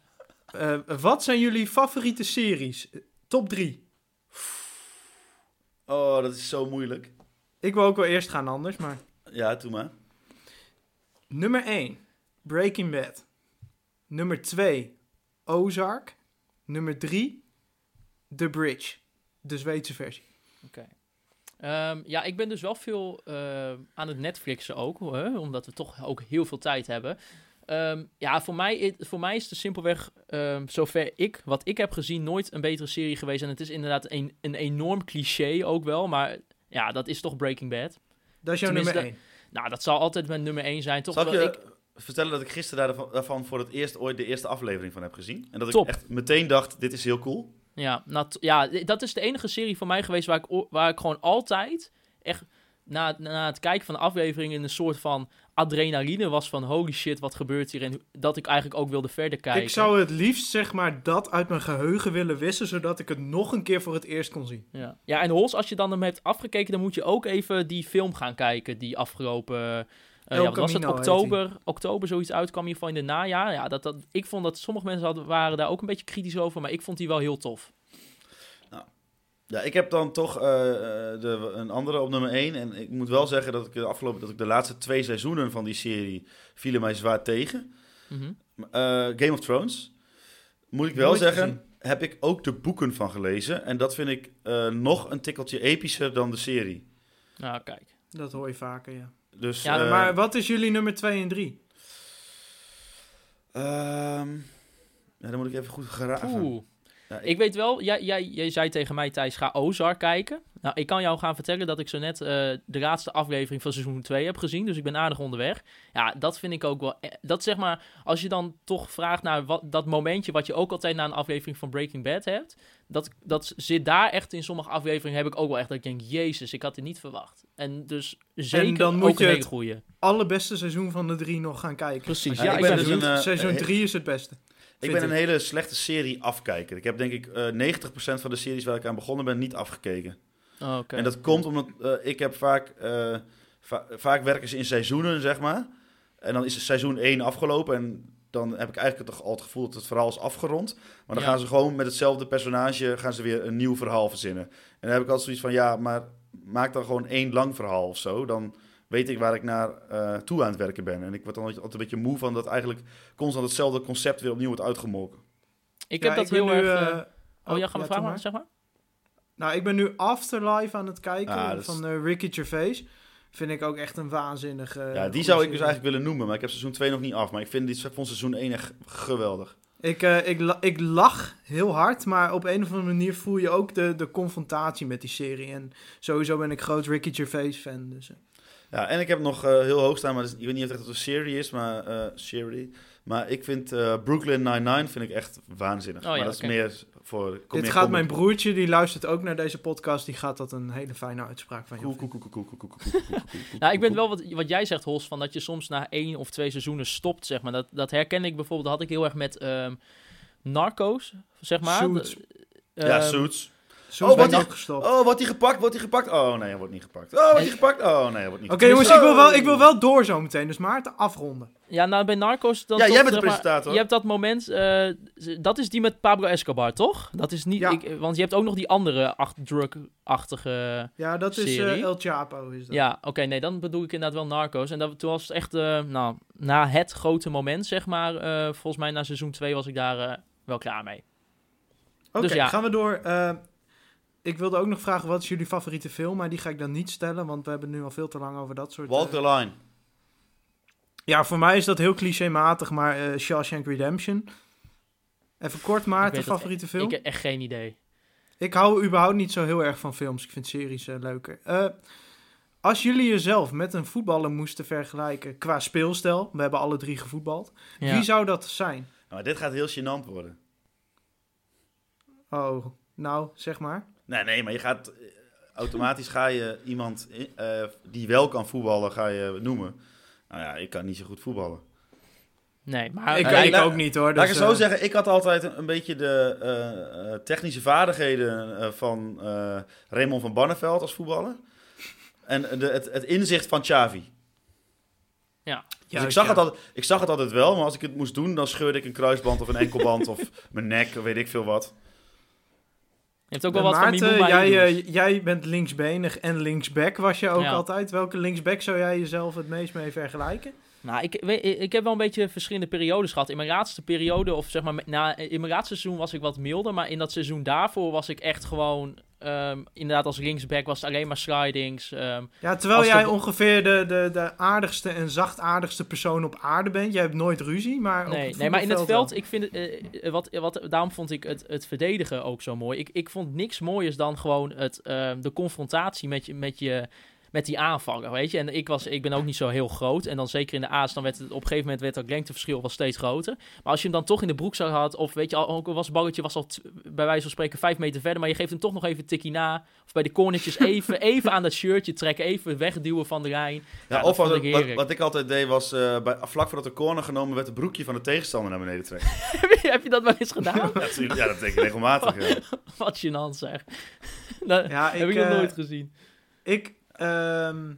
Eh, wat zijn jullie favoriete series? Top 3. Oh, dat is zo moeilijk. Ik wil ook wel eerst gaan anders, maar... Ja, doe maar. Nummer 1. Breaking Bad. Nummer 2. Ozark. Nummer 3. The Bridge. De Zweedse versie. Ehm, ja, ik ben dus wel veel eh, aan het Netflixen ook, hè, omdat we toch ook heel veel tijd hebben. Ehm, ja, voor mij, voor mij is er simpelweg, ehm, zover ik, wat ik heb gezien, nooit een betere serie geweest. En het is inderdaad een, een enorm cliché ook wel, maar ja, dat is toch Breaking Bad. Dat is jouw Tenminste, nummer 1. Nou, dat zal altijd mijn nummer 1 zijn, toch? Zal ik wel, je ik, vertellen dat ik gisteren daarvan, daarvan voor het eerst ooit de eerste aflevering van heb gezien? En dat ik echt meteen dacht, dit is heel cool. Ja, nou, ja, dat is de enige serie van mij geweest waar ik, waar ik gewoon altijd echt na, na het kijken van de aflevering in een soort van adrenaline was van holy shit, wat gebeurt hier? En dat ik eigenlijk ook wilde verder kijken. Ik zou het liefst zeg maar dat uit mijn geheugen willen wissen, zodat ik het nog een keer voor het eerst kon zien. Ja, ja en Hols, als je dan hem hebt afgekeken, dan moet je ook even die film gaan kijken die afgelopen... eh, ja, wat was het? Oktober, oktober zoiets uitkwam hiervan in de najaar. Ja, dat, dat, ik vond dat sommige mensen hadden, waren daar ook een beetje kritisch over, maar ik vond die wel heel tof. Ja, ik heb dan toch eh, eh, de, een andere op nummer 1. En ik moet wel zeggen dat ik de afgelopen dat ik de laatste twee seizoenen van die serie vielen mij zwaar tegen. Mhm. Eh, Game of Thrones. Moet ik wel Nooit zeggen, gezien. heb ik ook de boeken van gelezen. En dat vind ik eh, nog een tikkeltje epischer dan de serie. Nou, kijk. Dat hoor je vaker, ja. Dus, Ja, maar wat is jullie nummer 2 en 3? ehm, ja, dan moet ik even goed geraven. Oeh. Ja, ik- Ik weet wel, jij, jij, jij zei tegen mij, Thijs, ga Ozark kijken. Nou, ik kan jou gaan vertellen dat ik zo net eh, de laatste aflevering van seizoen 2 heb gezien. Dus ik ben aardig onderweg. Ja, dat vind ik ook wel... e- Dat zeg maar, als je dan toch vraagt naar wat, dat momentje... wat je ook altijd na een aflevering van Breaking Bad hebt... Dat, dat zit daar echt in sommige afleveringen heb ik ook wel echt dat ik denk... Jezus, ik had dit niet verwacht. En dus zeker dan moet ook je het- goeie. Allerbeste seizoen van de drie nog gaan kijken. Precies, Ja, ja, ik ben ben dus een, eh, Seizoen eh, 3 is het beste. Ik ben een hele slechte serie afkijker. Ik heb denk ik eh 90% van de series waar ik aan begonnen ben niet afgekeken. Oh. En dat komt omdat eh, ik heb vaak... eh, va- vaak werken ze in seizoenen, zeg maar. En dan is seizoen 1 afgelopen en dan heb ik eigenlijk toch al het gevoel dat het verhaal is afgerond. Maar dan Ja. gaan ze gewoon met hetzelfde personage gaan ze weer een nieuw verhaal verzinnen. En dan heb ik altijd zoiets van, ja, maar maak dan gewoon één lang verhaal of zo. Dan weet ik waar ik naar eh, toe aan het werken ben. En ik word dan altijd een beetje moe van dat eigenlijk constant hetzelfde concept weer opnieuw wordt uitgemolken. ik Ja, heb dat heel nu, erg... eh, eh, oh, ja, ga maar doe vragen, maar, zeg maar. Nou, ik ben nu Afterlife aan het kijken Ah, is- van eh, Ricky Gervais. Vind ik ook echt een waanzinnige... ja, die zou ik dus eigenlijk willen noemen, maar ik heb seizoen 2 nog niet af. Maar ik vind die vond seizoen 1 echt geweldig. Ik, eh, ik, la- ik lach heel hard, maar op een of andere manier voel je ook de, de confrontatie met die serie. En sowieso ben ik groot Ricky Gervais fan. Dus. Ja, en ik heb nog heel hoog staan, maar ik weet niet of het echt een serie is, maar serie. Maar ik vind Brooklyn Nine-Nine vind ik echt waanzinnig. Oh, ja, maar dat is meer voor... Dit gaat mijn broertje, die luistert ook naar deze podcast, die gaat dat een hele fijne uitspraak van jou Nou, ik ben wel wat, wat jij zegt, Hols, van dat je soms na één of twee seizoenen stopt, zeg maar. Dat, dat herken ik bijvoorbeeld, dat had ik heel erg met Narcos, zeg maar. Suits. Ja, Suits. Zo Oh, die- ook gestopt. Oh, wordt hij gepakt? Wordt hij gepakt? Oh, nee, hij wordt niet gepakt. Oh, wordt hij gepakt? Oh, nee, hij wordt niet Oké gepakt. jongens, ik wil, wel, ik wil wel door zo meteen. Dus Maarten, afronden. Ja, nou bij Narcos... Dan Ja, toch, jij bent de maar, presentator. Je hebt dat moment, eh, dat is die met Pablo Escobar, toch? Dat is niet, Ja. ik, want je hebt ook nog die andere ach- drug-achtige... Ja, dat is Serie? eh, El Chapo. Is dat. Ja, oké, nee, dan bedoel ik inderdaad wel Narcos. En dat, toen was het echt, eh, nou, na het grote moment, zeg maar, eh, volgens mij na seizoen 2 was ik daar wel klaar mee. Oké, Dus ja. gaan we door. Ik wilde ook nog vragen, wat is jullie favoriete film? Maar die ga ik dan niet stellen, want we hebben nu al veel te lang over dat soort... Walk eh, the line. Ja, voor mij is dat heel clichématig, maar eh Shawshank Redemption. Even kort, Ik Maarten, favoriete film? Ik Ik, heb echt geen idee. hou überhaupt niet zo heel erg van films. Ik vind series eh, leuker. Eh, als jullie jezelf met een voetballer moesten vergelijken qua speelstijl, we hebben alle drie gevoetbald, Ja. wie zou dat zijn? Nou, dit gaat heel gênant worden. Oh, nou, zeg maar. Nee, nee, maar je gaat... eh, Automatisch ga je iemand eh, die wel kan voetballen, ga je noemen. Nou ja, ik kan niet zo goed voetballen. Nee, maar... ik ik la- ook niet hoor. Laat ik dus, het zo eh, zeggen, ik had altijd een, een beetje de technische vaardigheden van eh, Raymond van Barneveld als voetballer. En de, het, het inzicht van Xavi. Dus juist, ik, zag ja. het altijd, ik zag het altijd wel, maar als ik het moest doen, dan scheurde ik een kruisband of een enkelband of mijn nek, of weet ik veel wat. Je hebt ook wel Eh, wat van Maarten, Mimouma jij, eh, jij bent linksbenig en linksback was je ook Ja. altijd. Welke linksback zou jij jezelf het meest mee vergelijken? Nou, ik, ik heb wel een beetje verschillende periodes gehad. In mijn laatste periode, of zeg maar, na, in mijn laatste seizoen was ik wat milder. Maar in dat seizoen daarvoor was ik echt gewoon, ehm, inderdaad als linksback was het alleen maar slidings. ehm. Ja, terwijl jij de- ongeveer de, de, de aardigste en zachtaardigste persoon op aarde bent. Jij hebt nooit ruzie, maar op nee, het nee, maar in het veld, ik vind het, eh, eh, wat, wat, daarom vond ik het, het verdedigen ook zo mooi. Ik, ik vond niks mooiers dan gewoon het, ehm, de confrontatie met je, met je, met die aanvaller, weet je. En ik, was, ik ben ook niet zo heel groot. En dan zeker in de A's, dan werd het op een gegeven moment werd dat lengteverschil wel steeds groter. Maar als je hem dan toch in de broek zou had, of weet je, al- ook was het balletje was al t- bij wijze van spreken vijf meter verder, maar je geeft hem toch nog even een tikkie na. Of bij de cornertjes even, even aan dat shirtje trekken, even wegduwen van de lijn. Ja, of wat, ik wat, heerlijk. wat ik altijd deed was, eh, bij, vlak voordat de corner genomen werd, het broekje van de tegenstander naar beneden trekken. Heb je dat wel eens gedaan? ja, dat deed ik regelmatig. Ja. Wat gênant zeg. Dat Ja, heb ik, ik nog eh, nooit gezien. Ik, ehm,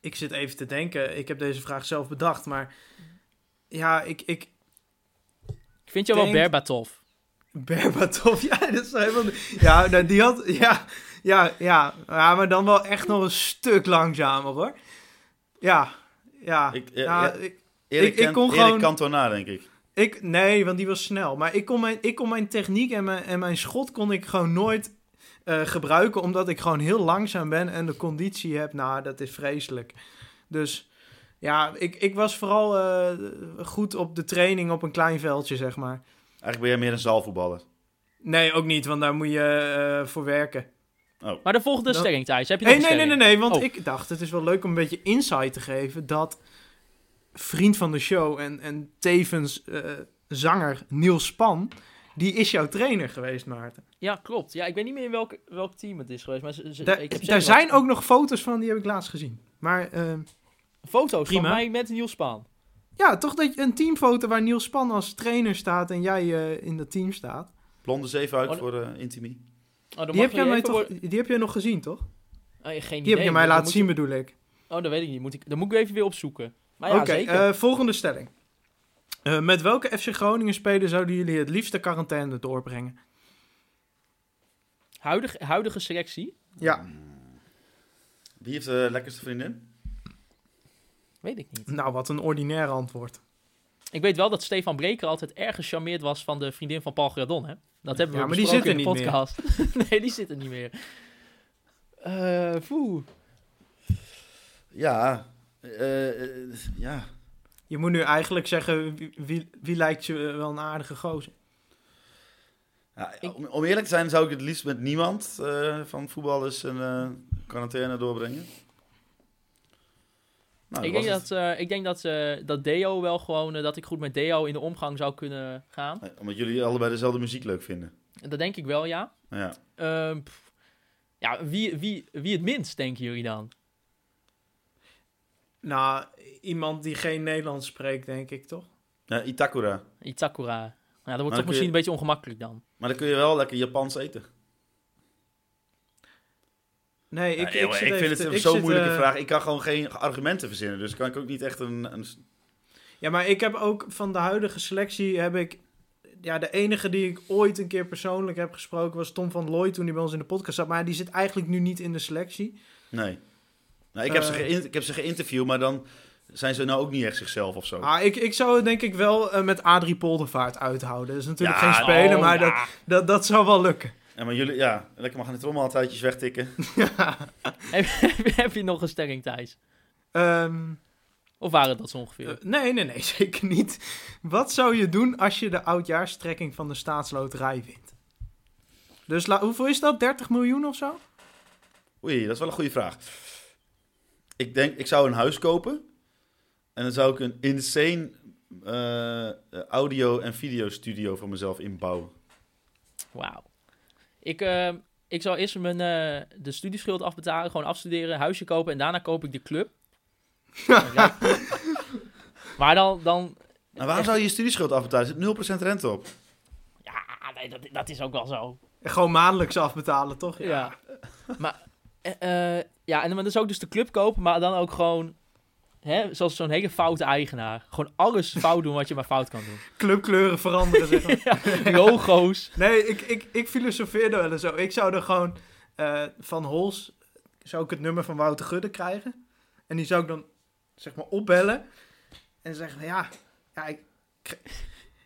ik zit even te denken. Ik heb deze vraag zelf bedacht, maar ja, ik, ik Ik vind jou wel Berbatov. Berbatov, ja, dat is helemaal... Ja, nou, die had... Ja, ja, ja, ja, maar dan wel echt nog een stuk langzamer, hoor. Ja, ja. Ik, eh, ja, ja. ik, Erik, Ik- kon Erik gewoon- Cantona, denk ik. ik, nee, want die was snel. Maar ik kon mijn, ik kon mijn techniek en mijn, en mijn schot kon ik gewoon nooit eh, gebruiken, omdat ik gewoon heel langzaam ben en de conditie heb. Nou, dat is vreselijk. Dus ja, ik, ik was vooral eh, goed op de training op een klein veldje, zeg maar. Eigenlijk ben jij meer een zaalvoetballer. Nee, ook niet, want daar moet je eh, voor werken. Maar de volgende Dan- stelling, Thijs. Heb je nog Nee, nee, nee, nee, want Oh. ik dacht, het is wel leuk om een beetje insight te geven dat vriend van de show en, en tevens eh, zanger Niels Span, die is jouw trainer geweest, Maarten. Ja, klopt. Ja, ik weet niet meer in welk, welk team het is geweest. Maar ze, ik heb daar zijn ook nog foto's van, die heb ik laatst gezien. Maar eh, foto's Prima. van mij met Niels Spaan. ja, toch dat je een teamfoto waar Niels Span als trainer staat en jij eh, in dat team staat. Blonde zeven uit Oh, voor eh Intimi. Oh, dan Die heb, je jij mij even toch, worden- die heb jij nog gezien, toch? Oh, geen idee. Die heb je mij laten zien, je- bedoel ik. Oh, dat weet ik niet. Moet ik, dan moet ik even weer opzoeken. Maar ja, Oké, zeker. eh, volgende stelling. Eh, met welke FC Groningen speler zouden jullie het liefste quarantaine doorbrengen? huidige, huidige selectie? Ja, Wie heeft de lekkerste vriendin? Weet ik niet. nou wat een ordinair antwoord. Ik weet wel dat Stefan Breker altijd erg gecharmeerd was van de vriendin van Paul Gradon, hè? Dat hebben we Ja, maar die besproken zit in er de niet podcast. nee, die zit er niet meer. Eh poeh. Ja, eh, ja. Je moet nu eigenlijk zeggen, wie, wie, wie lijkt je wel een aardige gozer? Ja, om, om eerlijk te zijn zou ik het liefst met niemand eh, van voetballers een eh, quarantaine doorbrengen. Nou, ik, denk dat, eh, ik denk dat, eh, dat Deo wel gewoon, eh, dat ik goed met Deo in de omgang zou kunnen gaan. Nee, Omdat jullie allebei dezelfde muziek leuk vinden. Dat denk ik wel, ja. Ja. Ehm, pff. ja, wie, wie, wie het minst, denken jullie dan? Nou, iemand die geen Nederlands spreekt, denk ik toch? ja, Itakura. Itakura. Nou, dat wordt toch misschien je- een beetje ongemakkelijk dan. Maar dan kun je wel lekker Japans eten. Nee, ik, Ja, ik, vind het ik zo'n moeilijke eh, vraag. Ik kan gewoon geen argumenten verzinnen. Dus kan ik ook niet echt een... een... Ja, maar ik heb ook van de huidige selectie heb ik... Ja, de enige die ik ooit een keer persoonlijk heb gesproken was Tom van Looy toen hij bij ons in de podcast zat. Maar die zit eigenlijk nu niet in de selectie. Nee. Nou, ik, heb ze Eh. ik heb ze geïnterviewd, maar dan zijn ze nou ook niet echt zichzelf of zo. Ah, ik, ik zou het denk ik wel eh, met Adrie Poldervaart uithouden. Dat is natuurlijk Ja, geen speler, Oh, maar dat, ja. dat, dat zou wel lukken. Ja, maar jullie, ja, lekker mag het rommeltijdjes wegtikken. heb, heb je nog een stelling, Thijs? Ehm, Of waren dat zo ongeveer? eh, nee, nee, nee, zeker niet. Wat zou je doen als je de oudjaarstrekking van de staatsloterij wint? Dus hoeveel is dat? 30 miljoen of zo? Oei, dat is wel een goede vraag. Ik denk, ik zou een huis kopen. En dan zou ik een insane eh, audio- en videostudio voor mezelf inbouwen. Wauw. Ik, eh, ik zou eerst mijn, eh, de studieschuld afbetalen, gewoon afstuderen, huisje kopen en daarna koop ik de club. Maar dan, dan, Nou, waarom zou je je studieschuld afbetalen? Er zit 0% rente op. ja, nee, dat, dat is ook wel zo. Gewoon maandelijks afbetalen, toch? Ja. Maar, eh, eh, ja, en dan dus ook dus de club kopen, maar dan ook gewoon, hè, zoals zo'n hele foute eigenaar. Gewoon alles fout doen wat je maar fout kan doen. Clubkleuren veranderen, zeg maar. Ja, logo's. Nee, ik, ik, ik filosofeerde wel eens zo. Ik zou er gewoon eh, van Hols, zou ik het nummer van Wouter Gudde krijgen. En die zou ik dan, zeg maar, opbellen. En zeggen, ja, ja ik, ik,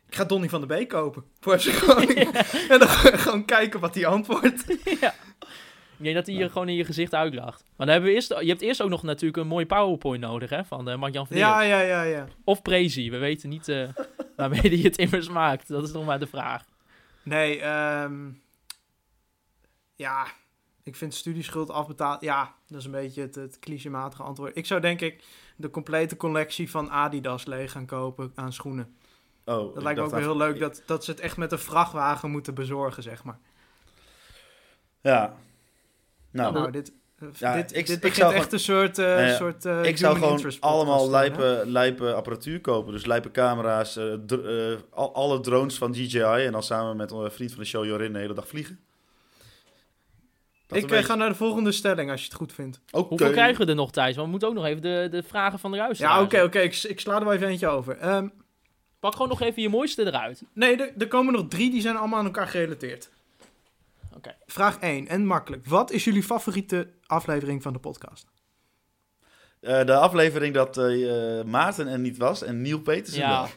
ik ga Donny van der Beek kopen. Voor FC Groningen. En dan gewoon kijken wat hij antwoordt. ja. Ik denk dat hij hier gewoon in je gezicht uitlacht. Maar dan hebben we eerst, je hebt eerst ook nog natuurlijk een mooie PowerPoint nodig, hè, van uh, Mark-Jan van Ja, ja, ja, ja. Of Prezi, we weten niet eh, waarmee hij het immers maakt. Dat is nog maar de vraag. Nee, ehm ja, ik vind studieschuld afbetaald. Ja, dat is een beetje het, het clichématige antwoord. Ik zou denk ik de complete collectie van Adidas leeg gaan kopen aan schoenen. Oh, Dat lijkt me ook wel heel leuk dat, dat ze het echt met een vrachtwagen moeten bezorgen, zeg maar. Ja. Nou, Nou, dit, eh, Ja, dit, ik- dit ik begint zou echt een soort, eh, Nee, soort eh, ik zou gewoon allemaal lijpe, lijpe apparatuur kopen. Dus lijpe camera's, dr- al- alle drones van DJI. En dan samen met een vriend van de show Jorin de hele dag vliegen. Dat Ik ga naar de volgende stelling, als je het goed vindt. Oké. Hoeveel krijgen we er nog, Thijs? Want we moeten ook nog even de, de vragen van de luisteraars. Ja, oké, oké. Ik, ik sla er wel even eentje over. Ehm, Pak gewoon nog even je mooiste eruit. nee, er, er komen nog drie, die zijn allemaal aan elkaar gerelateerd. Oké. Vraag 1, en makkelijk. Wat is jullie favoriete aflevering van de podcast? Eh, de aflevering dat eh, Maarten er niet was en Neil Petersen Ja, wel.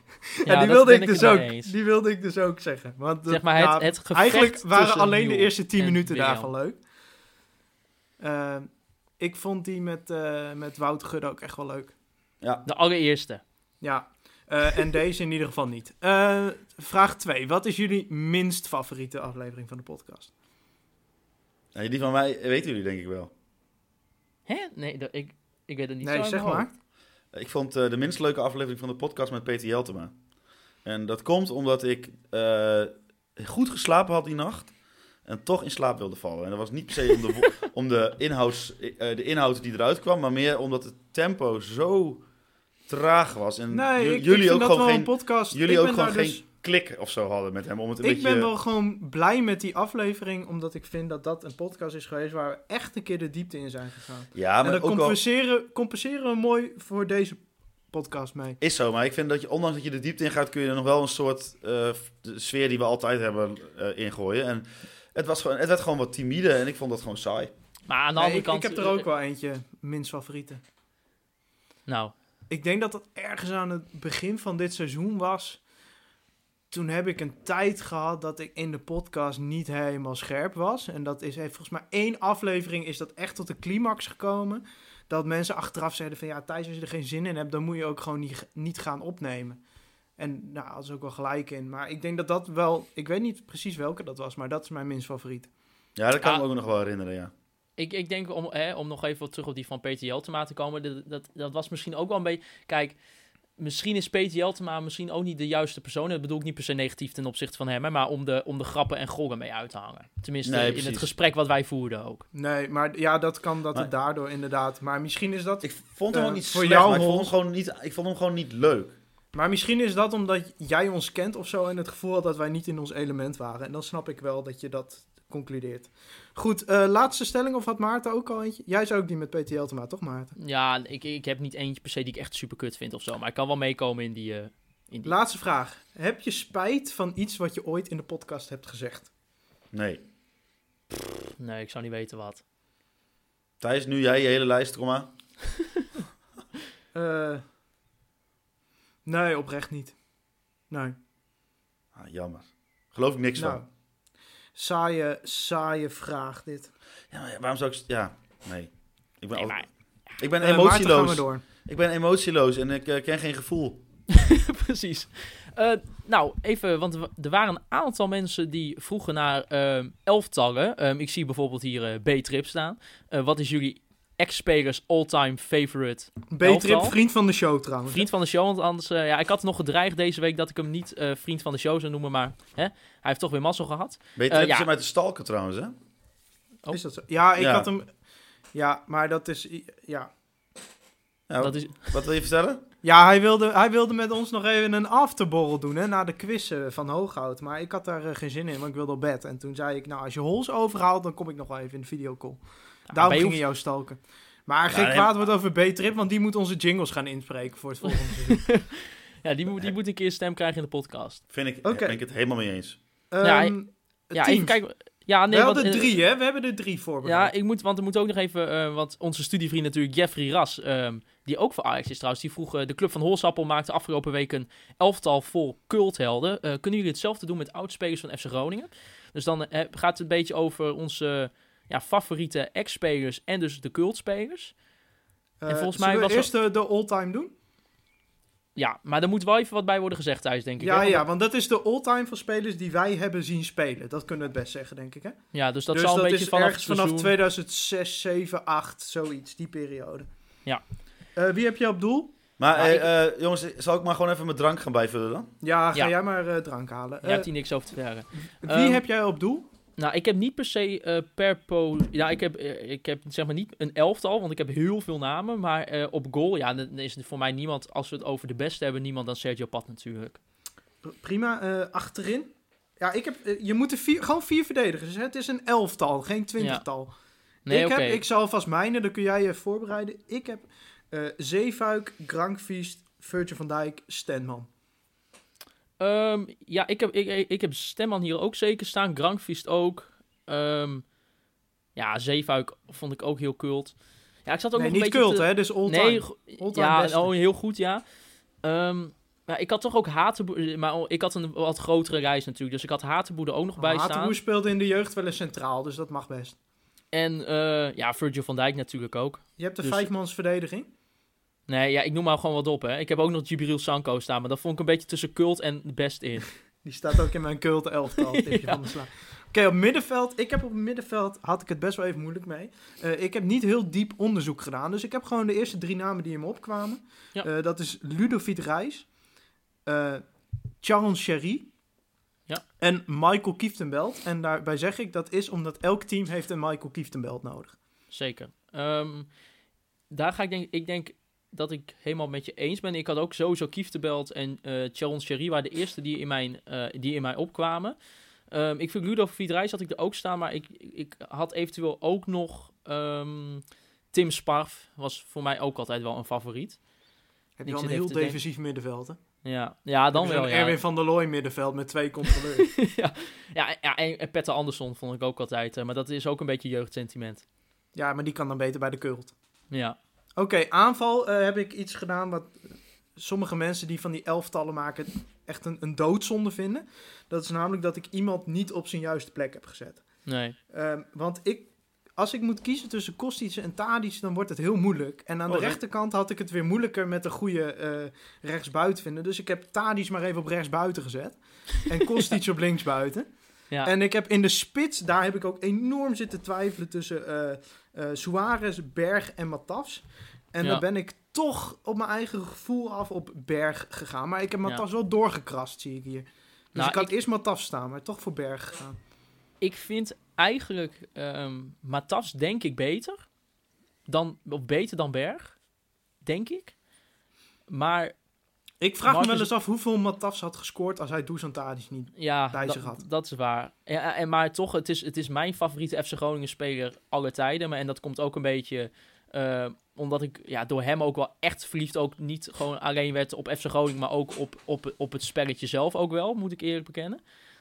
Ja, die, wilde ik dus ook, eens. die wilde ik dus ook zeggen. Want Zeg maar het, ja, het gevecht eigenlijk waren alleen de eerste 10 en minuten daarvan leuk. Ehm, ik vond die met, eh, met Wouter Gudde ook echt wel leuk. De allereerste. Ja. Eh, en deze in ieder geval niet. Eh, vraag 2. Wat is jullie minst favoriete aflevering van de podcast? Nee, die van mij weten jullie denk ik wel. Hè? Nee, dat, ik, ik weet het niet zo nee, zeg maar. Ik vond eh, de minst leuke aflevering van de podcast met Peter Jeltema. En dat komt omdat ik eh, goed geslapen had die nacht. En toch in slaap wilde vallen. En dat was niet per se om de, om de, inhouds, eh, de inhoud die eruit kwam. Maar meer omdat het tempo zo traag was. En Nee, ik, jullie vind ook dat gewoon wel geen, een podcast. jullie ik ook ben gewoon daar geen dus- klik of zo hadden met hem. Om het een Ik beetje... ben wel gewoon blij met die aflevering, omdat ik vind dat dat een podcast is geweest waar we echt een keer de diepte in zijn gegaan. Ja, en maar dat al... compenseren, compenseren we mooi voor deze podcast mee. Is zo, maar ik vind dat je, ondanks dat je de diepte in gaat, kun je er nog wel een soort eh, de sfeer die we altijd hebben eh, ingooien. En het, was gewoon, het werd gewoon wat timide en ik vond dat gewoon saai. Maar aan de Nee, andere ik, kant... ik heb er ook wel eentje, minst favoriete. Nou, Ik denk dat het ergens aan het begin van dit seizoen was. Toen heb ik een tijd gehad dat ik in de podcast niet helemaal scherp was. En dat is, heeft volgens mij één aflevering is dat echt tot de climax gekomen. Dat mensen achteraf zeiden van ja, Thijs, als je er geen zin in hebt, dan moet je ook gewoon niet, niet gaan opnemen. En nou, dat is ook wel gelijk in. Maar ik denk dat dat wel, ik weet niet precies welke dat was, maar dat is mijn minst favoriet. Ja, dat kan ik Ah. me ook nog wel herinneren, ja. ik, ik denk om, hè, om nog even wat terug op die van Peter Jeltema te komen. Dat, dat, dat was misschien ook wel een beetje... Kijk, misschien is Peter Jeltema misschien ook niet de juiste persoon. Dat bedoel ik niet per se negatief ten opzichte van hem. Hè, maar om de, om de grappen en grollen mee uit te hangen. Tenminste, Nee, in het gesprek wat wij voerden ook. Nee, maar ja, dat kan dat Maar- het daardoor inderdaad. Maar misschien is dat Ik vond hem Eh, ook niet voor slecht, jou, maar ik vond, hem gewoon niet, ik vond hem gewoon niet leuk. Maar misschien is dat omdat jij ons kent of zo en het gevoel had dat wij niet in ons element waren. En dan snap ik wel dat je dat concludeert. Goed, eh, laatste stelling of had Maarten ook al eentje? Jij zou ook die met Peter Jeltema, toch Maarten? Ja, ik, ik heb niet eentje per se die ik echt super kut vind of zo. Maar ik kan wel meekomen in die... eh, in die... Laatste vraag. Heb je spijt van iets wat je ooit in de podcast hebt gezegd? Nee. Nee, ik zou niet weten wat. Thijs, nu jij je hele lijst, kom maar. Eh, nee, oprecht niet. Nee. Ah, jammer. Geloof ik niks Nou, van. Saaie, saaie vraag dit. Ja, maar waarom zou ik... Ja, nee. Ik ben, Nee, ik ben Eh, emotieloos. door. ik ben emotieloos en ik eh, ken geen gevoel. Precies. Eh, nou, even, want er waren een aantal mensen die vroegen naar ehm, elftallen. Ehm, ik zie bijvoorbeeld hier B-Trip staan. Eh, wat is jullie ex-spelers all-time favorite B-Trip, vriend van de show trouwens. vriend van de show? Want anders, eh, ja, ik had nog gedreigd deze week dat ik hem niet eh, vriend van de show zou noemen, maar hè, hij heeft toch weer mazzel gehad. Weet je, Eh, uh, ja. hem uit de stalker trouwens, hè? Oh. Is dat zo? Ja, ik Ja. had hem... Ja, maar dat is... Ja, Ja, Dat is, Wat wil je vertellen? Ja, hij wilde, hij wilde met ons nog even een afterborrel doen, hè, na de quiz eh, van Hooghout. Maar ik had daar geen zin in, want ik wilde op bed. En toen zei ik, nou, als je Hols overhaalt, dan kom ik nog wel even in de videocall. Daarom bij ging hoeft- je jou stalken. Maar geen nee, kwaad wordt over B-Trip, want die moet onze jingles gaan inspreken voor het volgende seizoen. ja, die, moet- die moet een keer stem krijgen in de podcast. Vind ik, Oké. ben ik het helemaal mee eens. Ja, Ehm, Ja, even kijken. Ja, nee, we want, hadden eh, drie, hè? We hebben er drie Ja, voorbereid. ik moet, want er moet ook nog even, eh want onze studievriend natuurlijk Jeffrey Ras, ehm, die ook voor Ajax is trouwens, die vroeg, eh, de club van Holsappel maakte afgelopen week een elftal vol culthelden. Eh, kunnen jullie hetzelfde doen met oudspelers van FC Groningen? Dus dan gaat het een beetje over onze ja, favoriete ex-spelers en dus de cultspelers. Eh, en volgens zullen mij we was eerst de, de all-time doen? Ja, maar er moet wel even wat bij worden gezegd thuis, denk ik. Ja, Want ja, dat- want dat is de all-time van spelers die wij hebben zien spelen. Dat kunnen we het best zeggen, denk ik, hè? ja, dus dat dus zal een beetje is vanaf ergens vanaf seizoen- 2006, 7, 8, zoiets, die periode. Ja. Eh, wie heb je op doel? Maar Ja, eh, eh, jongens, zal ik maar gewoon even mijn drank gaan bijvullen dan? Ja, ga Ja. jij maar eh, drank halen. Je Eh, hebt hier niks over te zeggen. wie Ehm, heb jij op doel? Nou, ik heb niet per se eh, per po... Ja, ik heb, eh, ik heb zeg maar niet een elftal, want ik heb heel veel namen. Maar eh, op goal, ja, dan is voor mij niemand... Als we het over de beste hebben, niemand dan Sergio Pat natuurlijk. Prima, achterin. Ja, ik heb, je moet er vier, gewoon vier verdedigers. Hè? Het is een elftal, geen twintigtal. Nee, ik, heb, ik zal vast mijne, dan kun jij je voorbereiden. Ik heb Zeefuik, Grankviest, Virgil van Dijk, Stenman. Ehm, ja, ik heb, ik, ik heb Stemman hier ook zeker staan. Grankvist ook. Ehm, ja, Zeefuik vond ik ook heel kult. Ja, ik zat ook Nee, nog een niet beetje kult, te- hè? Dus all-time. Nee, All-time ja, beste. oh, heel goed, ja. Ehm, maar ik had toch ook Hatenboer... Maar oh, ik had een wat grotere reis natuurlijk. Dus ik had Hatenboer er ook nog bij staan. Hatenboer speelde in de jeugd wel eens centraal, dus dat mag best. En eh, ja, Virgil van Dijk natuurlijk ook. Je hebt de Dus- vijfmans verdediging. Nee, ja, ik noem maar gewoon wat op, hè. Ik heb ook nog Jibril Sanko staan, maar dat vond ik een beetje tussen cult en best in. Die staat ook in mijn cult elftal. Ja. van de sla. Oké, op middenveld. Ik heb op middenveld had ik het best wel even moeilijk mee. Eh, ik heb niet heel diep onderzoek gedaan. Dus ik heb gewoon de eerste drie namen die in me opkwamen. Ja. Eh, dat is Ludovic Reis, eh Charles Sherry Ja. en Michael Kieftenbelt. En daarbij zeg ik dat is omdat elk team heeft een Michael Kieftenbelt nodig. Zeker. Ehm, daar ga ik denk ik denk dat ik helemaal met je eens ben. Ik had ook sowieso Kieftebelt en eh Charon Sherry waren de eerste die in mijn, eh, die in mij opkwamen. Ehm, ik vind Ludo Vidrijs had ik er ook staan, maar ik, ik had eventueel ook nog ehm, Tim Sparf was voor mij ook altijd wel een favoriet. Heb je wel een heel denken. defensief middenveld, hè? Ja, ja dan wel. Ja. Erwin van der Looy middenveld met twee controleurs. ja, ja, ja, en, en Petter Andersson vond ik ook altijd, eh, maar dat is ook een beetje jeugdsentiment. ja, maar die kan dan beter bij de cult. Ja, Oké, aanval eh, heb ik iets gedaan wat sommige mensen die van die elftallen maken echt een, een doodzonde vinden. Dat is namelijk dat ik iemand niet op zijn juiste plek heb gezet. nee. Ehm, want ik, als ik moet kiezen tussen Kostic en Tadic, dan wordt het heel moeilijk. En aan de Oh, dat- rechterkant had ik het weer moeilijker met een goede eh rechtsbuiten vinden. Dus ik heb Tadic maar even op rechtsbuiten gezet. En Kostic op linksbuiten. Ja, En ik heb in de spits, daar heb ik ook enorm zitten twijfelen tussen eh eh, Suarez, Berg en Matas. En Ja. dan ben ik toch op mijn eigen gevoel af op Berg gegaan. Maar ik heb Matas wel doorgekrast, zie ik hier. Dus Nou, ik had ik- eerst Matas staan, maar toch voor Berg gegaan. ik vind eigenlijk ehm Matas denk ik beter dan of beter dan Berg, denk ik. Maar Ik vraag me wel eens af hoeveel Matas had gescoord als hij Dusan Tadic niet... ja, Bij zich had. dat is waar. Ja, en maar toch, het is, het is mijn favoriete FC Groningen speler aller tijden. Maar, en dat komt ook een beetje eh, omdat ik ja, door hem ook wel echt verliefd ook niet gewoon alleen werd op FC Groningen, maar ook op, op, op het spelletje zelf ook wel, moet ik eerlijk bekennen.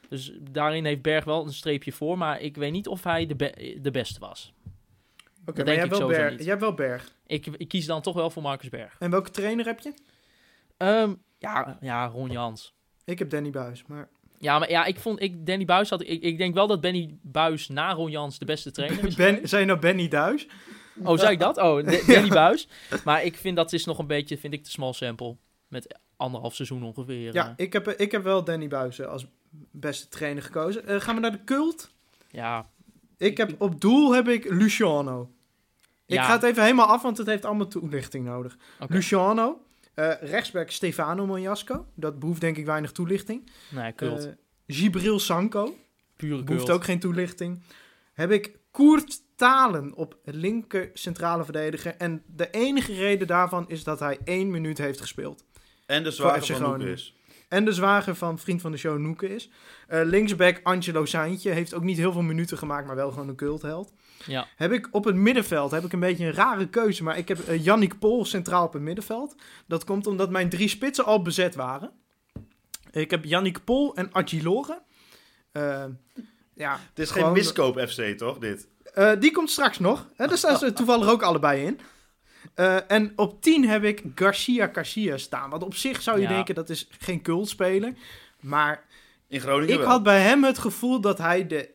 Dus daarin heeft Berg wel een streepje voor, maar ik weet niet of hij de, be- de beste was. Oké, maar jij ik hebt, wel Berg, jij hebt wel Berg. Ik, ik kies dan toch wel voor Marcus Berg. En welke trainer heb je? Ehm, ja, ja, Ron Jans. Ik heb Danny Buis, maar... Ja, maar ja, ik vond, ik, Danny Buis had, ik, ik denk wel dat Benny Buis na Ron Jans de beste trainer is. Ben, zijn nou Benny Duis? Oh, zei ik dat? Oh, Danny Buis. Maar ik vind dat is nog een beetje, vind ik, de small sample. Met anderhalf seizoen ongeveer. Ja, eh. ik heb, ik heb wel Danny Buis eh, als beste trainer gekozen. Eh, gaan we naar de cult? ja, Ik heb, op doel heb ik Luciano. Ik Ja. ga het even helemaal af, want het heeft allemaal toelichting nodig. Luciano. Eh rechtsback Stefano Monjasco. Dat behoeft denk ik weinig toelichting. Nee, kult. Eh, Gibril Sanko. Pure Behoeft kult. ook geen toelichting. Heb ik Koert Talen op linker centrale verdediger. En de enige reden daarvan is dat hij één minuut heeft gespeeld. En de zwager van. Noeke is. En de zwager van vriend van de show Noeke is. Eh, linksback Angelo Saintje. Heeft ook niet heel veel minuten gemaakt, maar wel gewoon een cultheld. Ja, Heb ik op het middenveld heb ik een beetje een rare keuze. Maar ik heb eh, Yannick Pol centraal op het middenveld. Dat komt omdat mijn drie spitsen al bezet waren. Ik heb Yannick Pol en Agilore. Eh ja, Het is gewoon- geen miskoop FC, toch, dit? eh, die komt straks nog. Hè, daar staan ze toevallig ook allebei in. Eh, en op 10 heb ik Garcia Garcia staan. Want op zich zou je Ja. denken dat is geen cultspeler. Maar In Groningen ik wel. had bij hem het gevoel dat hij de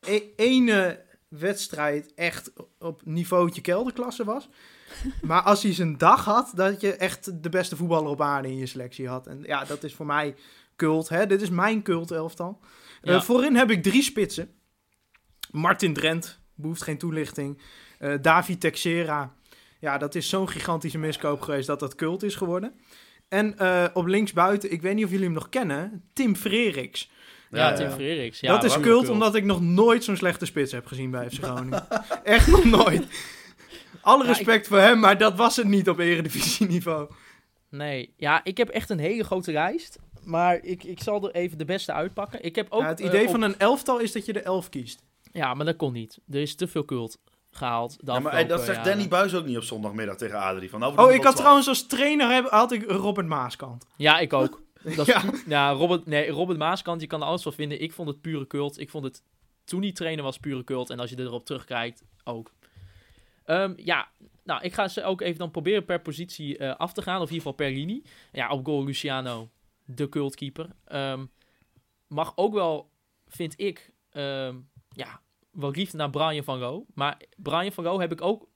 e- ene wedstrijd echt op niveautje kelderklasse was. maar als hij zijn dag had, dat je echt de beste voetballer op aarde in je selectie had. En ja, dat is voor mij cult. Hè? Dit is mijn cult elftal. Eh, voorin heb ik drie spitsen. Martin Drent, behoeft geen toelichting. Eh, David Texera. Ja, dat is zo'n gigantische miskoop geweest dat dat cult is geworden. En eh, op linksbuiten, ik weet niet of jullie hem nog kennen, Tim Freriks. Ja, Ja, Tim. Ja, dat is cult, kult. omdat ik nog nooit zo'n slechte spits heb gezien bij FC Groningen. Echt nog nooit. Alle Ja, respect voor hem, maar dat was het niet op eredivisieniveau. Nee, ja, ik heb echt een hele grote lijst. Maar ik, ik zal er even de beste uitpakken. Ik heb ook... Ja, het eh, idee op- van een elftal is dat je de elf kiest. Ja, maar dat kon niet. Er is te veel cult gehaald. Ja, maar afgelopen dat zegt jaren. Danny Buis ook niet op zondagmiddag tegen Adrie. Van, nou, Oh, ik had 12. trouwens als trainer heb, had ik Robert Maaskant. Ja, ik ook. Dat is, Ja. Robert, nee, Robert Maaskant, je kan er alles van vinden. Ik vond het pure cult. Ik vond het toen hij trainer was pure cult. En als je erop terugkijkt, ook. Ehm, ja, nou, ik ga ze ook even dan proberen per positie eh, af te gaan. Of in ieder geval per linie. Ja, op goal Luciano, de cultkeeper. Ehm mag ook wel, vind ik, ehm, ja, wel lief naar Brian van Roo. Maar Brian van Roo heb ik ook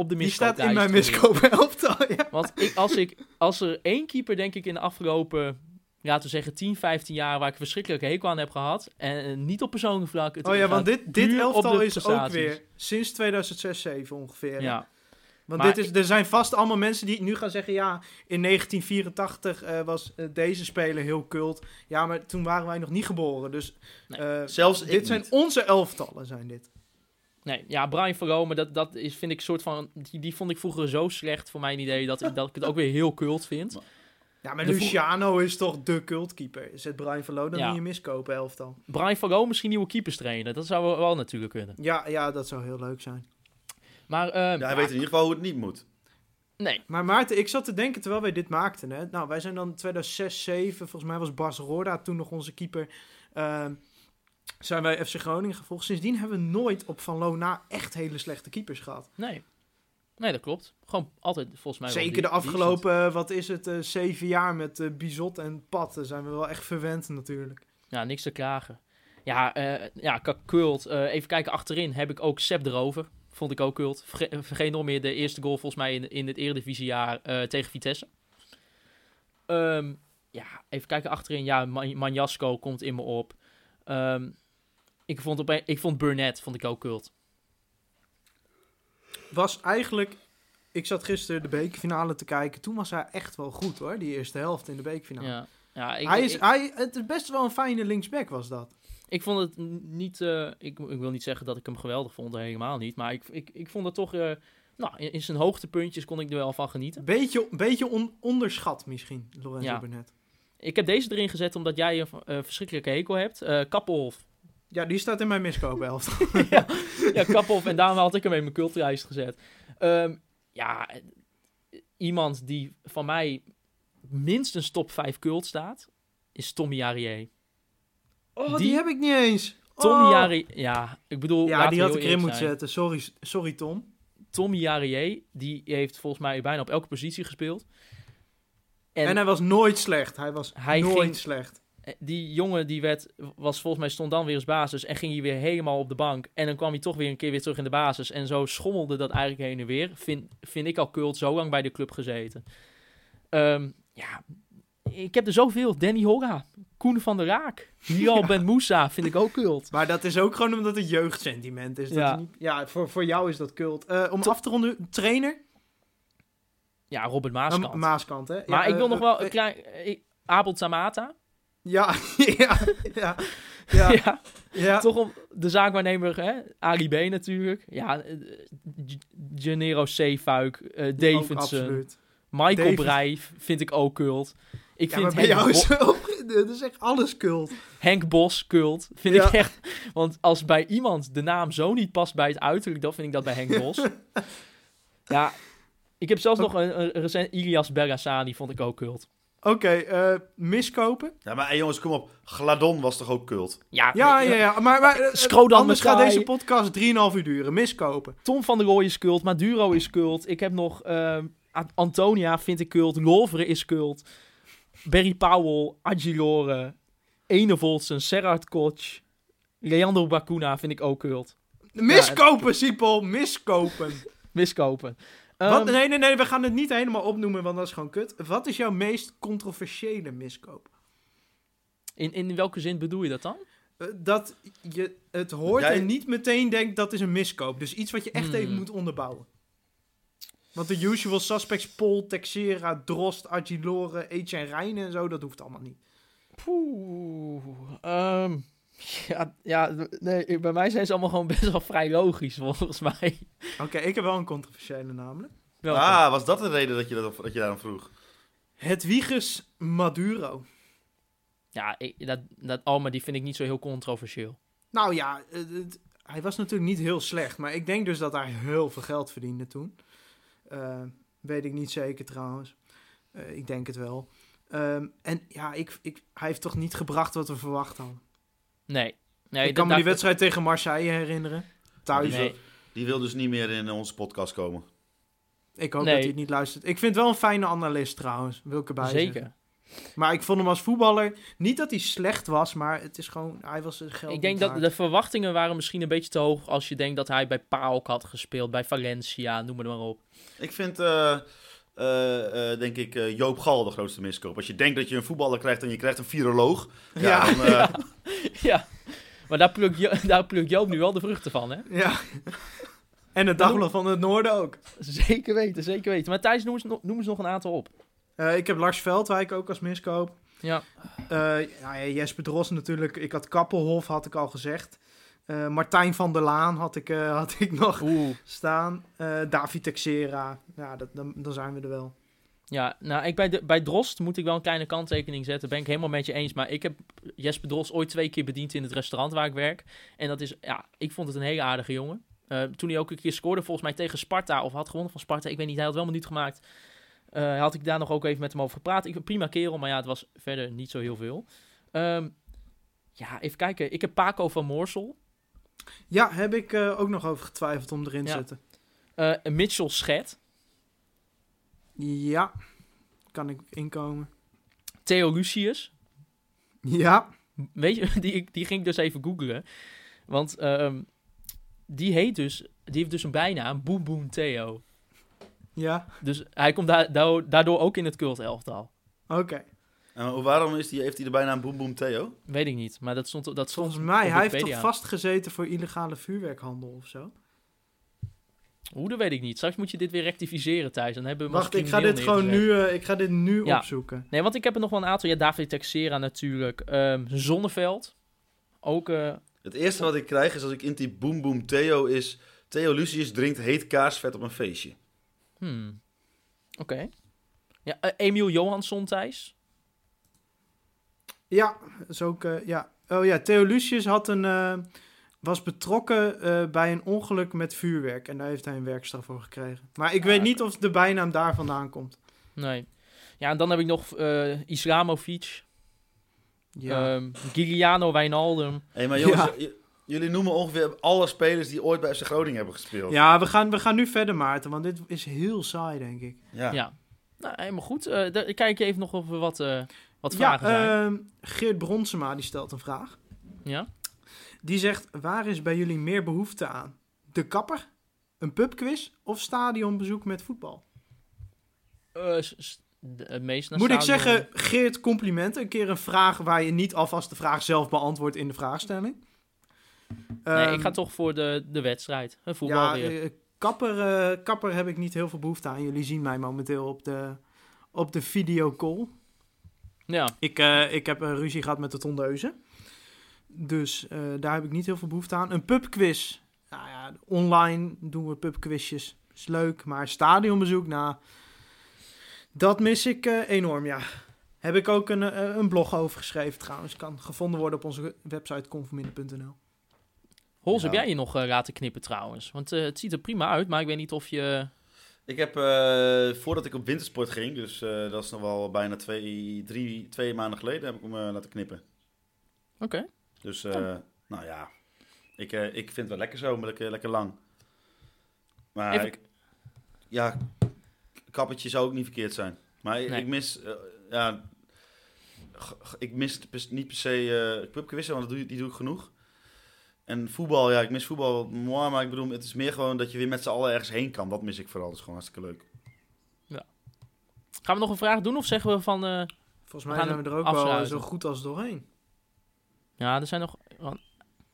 op de Die staat in mijn miskopen elftal. Ja. Want ik, als, ik, als er één keeper, denk ik, in de afgelopen, laten we zeggen, 10, 15 jaar, waar ik een verschrikkelijke hekel aan heb gehad, en eh, niet op persoonlijk vlak. het Oh ja, want dit, dit elftal is ook weer sinds 2006, 2007 ongeveer. Ja, Want Maar dit is, er zijn vast allemaal mensen die nu gaan zeggen... ja, in 1984 eh, was eh, deze speler heel cult. Ja, maar toen waren wij nog niet geboren. Dus Nee. Zelfs dit zijn niet. onze elftallen, zijn dit. Nee, ja, Brian Verome, dat, dat is, vind ik een soort van, die, die vond ik vroeger zo slecht voor mijn idee, dat, ik- dat ik het ook weer heel cult vind. Ja, maar De vo- Luciano is toch de cultkeeper. Zet Brian Verlo dan Ja. in je miskopen elftal. Brian Verome misschien nieuwe keepers trainen, dat zou wel, wel natuurlijk kunnen. Ja, ja, dat zou heel leuk zijn. Maar, ehm, Ja, hij weet in ieder geval hoe het niet moet. nee, Maar Maarten, ik zat te denken terwijl wij dit maakten. Hè? Nou, wij zijn dan 2006, 2007. Volgens mij was Bas Roorda toen nog onze keeper. Ehm, zijn wij FC Groningen gevolgd. Sindsdien hebben we nooit op Van Loo na echt hele slechte keepers gehad. nee. Nee, dat klopt. Gewoon altijd, volgens mij Zeker die- de afgelopen, eh, wat is het, eh, zeven jaar met eh, Bizot en Pat. Zijn we wel echt verwend natuurlijk. Ja, niks te klagen. Ja, eh ja eh, even kijken, achterin heb ik ook Sepp erover. Vond ik ook cult. Verge- vergeet nog meer de eerste goal volgens mij in, in het eredivisiejaar tegen Vitesse. Ehm, ja, even kijken achterin. Ja, Man- Manjasko komt in me op. Ehm, ik, vond op ik vond Burnett vond ik ook cult. Was eigenlijk, ik zat gisteren de bekerfinale te kijken. Toen was hij echt wel goed hoor, die eerste helft in de bekerfinale. Ja. Ja, ik, hij is, ik, hij, het is best wel een fijne linksback was dat. ik vond het niet... eh, ik, ik wil niet zeggen dat ik hem geweldig vond, helemaal niet. Maar ik, ik, ik vond het toch... eh, nou, in, in zijn hoogtepuntjes kon ik er wel van genieten. Beetje, beetje on- onderschat misschien, Lorenzo Ja. Burnett. Ik heb deze erin gezet omdat jij een verschrikkelijke hekel hebt. Eh Kappelhof. Ja, die staat in mijn miskoop elftal. ja, Kappelhof. En daarom had ik hem in mijn cultlijst gezet. Ehm, ja, iemand die van mij minstens top 5 cult staat, is Tommy Arié. Oh, Die- die, heb ik niet eens. Tommy Oh. Ja, ik bedoel... Ja, die had ik erin moeten zetten. Sorry, sorry Tom. Tommy Arié, die heeft volgens mij bijna op elke positie gespeeld. En, En, hij was nooit slecht. Hij was Hij nooit ging- slecht. Die jongen die werd, was volgens mij stond dan weer als basis en ging hij weer helemaal op de bank. En dan kwam hij toch weer een keer weer terug in de basis. En zo schommelde dat eigenlijk heen en weer. Vind, vind ik al cult, zo lang bij de club gezeten. Ehm, ja, ik heb er zoveel. Danny Hogga, Koen van der Raak, Hilal Ben Moussa vind ik ook cult. Maar dat is ook gewoon omdat het jeugdsentiment is. Dat Ja. niet, ja, voor, voor jou is dat cult. Eh, om To- af te ronden, trainer? Ja, Robert Ma Maaskant. Maaskant, hè? maar Ja, ik wil eh, nog wel eh, een klein... Abel Samata. Ja, ja, ja. Ja, ja. ja. Toch om de zaakwaarnemer, hè? Ali B natuurlijk. Ja, eh, Gennaro Zeefuik, Ook Davidson. Michael David- vind ik ook cult. Ik Ja, vind maar bij jou is dat is echt alles cult. Henk Bos cult. Vind Ja. ik echt... Want als bij iemand de naam zo niet past bij het uiterlijk, dan vind ik dat bij Henk Bos. ja, ik heb zelfs nog een, een recent... Ilias Bergassani vond ik ook cult. Oké, eh, miskopen? Ja, maar hey, jongens, kom op. Gladon was toch ook cult? Ja, Ja, ja, ja. Maar, maar eh, Skrodan anders gaat deze podcast 3,5 uur duren. Miskopen. Tom van der Rooij is cult, Maduro is cult. Ik heb nog Antonia vind ik cult, Loveren is cult. Barry Powell, Agilore, Enevolsen, Serhard Koch, Leandro Bacuna vind ik ook cult. Miskopen, Siepel. Miskopen. Miskopen. Wat, Ehm, nee, nee, nee. We gaan het niet helemaal opnoemen, want dat is gewoon kut. Wat is jouw meest controversiële miskoop? in, in welke zin bedoel je dat dan? Eh, dat je het hoort Jij- en niet meteen denkt dat is een miskoop. Dus iets wat je echt Hmm. even moet onderbouwen. Want de usual suspects, Pol, Texera, Drost, Agilore, Etienne Rijnen en zo, dat hoeft allemaal niet. Poeh. ehm, ja, ja, nee, bij mij zijn ze allemaal gewoon best wel vrij logisch, volgens mij. Oké, ik heb wel een controversiële namelijk. Welke? Ah, was dat de reden dat je, dat, dat je daarom vroeg? Hedwiges Maduro. Ja, ik, dat, dat, oh, maar die vind ik niet zo heel controversieel. Nou ja, het- het- hij was natuurlijk niet heel slecht. Maar ik denk dus dat hij heel veel geld verdiende toen. Eh, weet ik niet zeker trouwens. Eh, ik denk het wel. Ehm, en ja, ik, ik, hij heeft toch niet gebracht wat we verwacht hadden. Nee. nee ik kan me die wedstrijd tegen Marseille herinneren. Thuis. Nee. Die wil dus niet meer in onze podcast komen. Ik hoop Nee. dat hij het niet luistert. Ik vind het wel een fijne analist trouwens. Wil ik erbij Zeker. zeggen. Maar ik vond hem als voetballer... Niet dat hij slecht was, maar het is gewoon... Hij was zijn geld Ik denk dat de verwachtingen waren misschien een beetje te hoog als je denkt dat hij bij PAOK had gespeeld, bij Valencia, noem het maar op. Ik vind, eh, eh, eh, denk ik, eh, Joop Gal de grootste miskoop. Als je denkt dat je een voetballer krijgt en je krijgt een viroloog. Ja, Ja. dan, ja, maar daar plukt, Jo- daar plukt Joop nu wel de vruchten van, hè? Ja. En het Dagblad van het Noorden ook. Zeker weten, zeker weten. Maar Thijs, noem eens, no- noem eens nog een aantal op. Eh, ik heb Lars Veldwijk ook als miskoop. Ja, Eh, ja, ja, Jesper Dros natuurlijk. Ik had Kappelhof, had ik al gezegd. Eh, Martijn van der Laan had ik, eh, had ik nog oeh. staan. Eh, David Texera. Ja, dat, dan, dan zijn we er wel. Ja, nou, ik bij, de, bij Drost moet ik wel een kleine kanttekening zetten. Ben ik helemaal met je eens. Maar ik heb Jesper Drost ooit twee keer bediend in het restaurant waar ik werk. En dat is, ja, ik vond het een hele aardige jongen. Toen hij ook een keer scoorde, volgens mij tegen Sparta, of had gewonnen van Sparta, ik weet niet, hij had wel een minuut gemaakt. Had ik daar nog ook even met hem over gepraat. Ik prima kerel, maar ja, het was verder niet zo heel veel. Ehm, ja, even kijken. Ik heb Paco van Moorsel. Ja, heb ik eh, ook nog over getwijfeld om erin te Ja. zetten. Eh, Mitchell Schet. Ja, kan ik inkomen. Theo Lucius. Ja, Weet je, die, die ging ik dus even googlen. Want ehm, die heet dus, die heeft dus een bijnaam, Boom Boom Theo. ja, Dus hij komt daar, daardoor- daardoor ook in het cult elftal. oké. En waarom is die, heeft hij de bijnaam Boom Boom Theo? Weet ik niet, maar dat stond, dat stond Volgens mij, op hij heeft toch vastgezeten voor illegale vuurwerkhandel of zo? Hoe, dat weet ik niet. Straks moet je dit weer rectificeren, Thijs. Dan hebben we Wacht, ik ga dit gewoon nu, eh, ik ga dit nu Ja. opzoeken. Nee, want ik heb er nog wel een aantal. Ja, David Texera natuurlijk. Ehm, Zonneveld. Ook, eh, Het eerste wat ik krijg is als ik intyp Boom Boom Theo is... Theo Lucius drinkt heet kaarsvet op een feestje. hmm. Oké. Ja, eh, Emiel Johansson, Thijs. Ja, dat is ook, eh, ja. Oh ja, Theo Lucius had een, eh, was betrokken eh, bij een ongeluk met vuurwerk. En daar heeft hij een werkstraf voor gekregen. Maar ik Ah, weet niet of de bijnaam daar vandaan komt. Nee. Ja, en dan heb ik nog eh Islamovic. Ja. Ehm Giuliano Wijnaldum. Hé, maar jongens, Ja. jullie noemen ongeveer alle spelers die ooit bij FC Groningen hebben gespeeld. ja, we gaan, we gaan nu verder, Maarten, want dit is heel saai, denk ik. Ja. Ja. Nou, helemaal goed. Eh daar kijk je even nog of er wat, eh, wat Ja, vragen zijn. ehm, Geert Bronsema die stelt een vraag. ja? Die zegt, waar is bij jullie meer behoefte aan? De kapper, een pubquiz of stadionbezoek met voetbal? S- de- het meest naar Moet ik zeggen, Geert, compliment. Een keer een vraag waar je niet alvast de vraag zelf beantwoordt in de vraagstelling. Nee, Ehm, ik ga toch voor de, de wedstrijd. Een voetbal Ja, weer. eh, kapper, eh, kapper heb ik niet heel veel behoefte aan. Jullie zien mij momenteel op de, op de videocall. Ja. Ik, eh, ik heb een ruzie gehad met de tondeuze. Dus eh, daar heb ik niet heel veel behoefte aan. Een pubquiz. Nou ja, online doen we pubquizjes. Is leuk, maar stadionbezoek, nou... Dat mis ik eh, enorm, ja. Heb ik ook een, een blog over geschreven trouwens. Kan gevonden worden op onze website conforminder.nl. Hols, Ja. heb jij je nog eh, laten knippen trouwens? Want eh, het ziet er prima uit, maar ik weet niet of je... Ik heb, eh, voordat ik op wintersport ging, dus eh, dat is nog wel bijna twee, drie, twee maanden geleden, heb ik hem eh, laten knippen. Oké. Dus, eh, nou ja, ik, ik vind het wel lekker zo, maar lekker, lekker lang. Maar Even- ik, ja, kappertje zou ook niet verkeerd zijn. Maar ik- Nee. ik mis, ja, ik mis niet per se uh, want doe, die doe ik genoeg. En voetbal, ja, ik mis voetbal, moi, maar ik bedoel, het is meer gewoon dat je weer met z'n allen ergens heen kan. Dat mis ik vooral, dat is gewoon hartstikke leuk. Gaan we nog een vraag doen of zeggen we van... eh, Volgens We mij gaan zijn we er ook afsluiten. wel zo goed als doorheen. Ja, er zijn nog een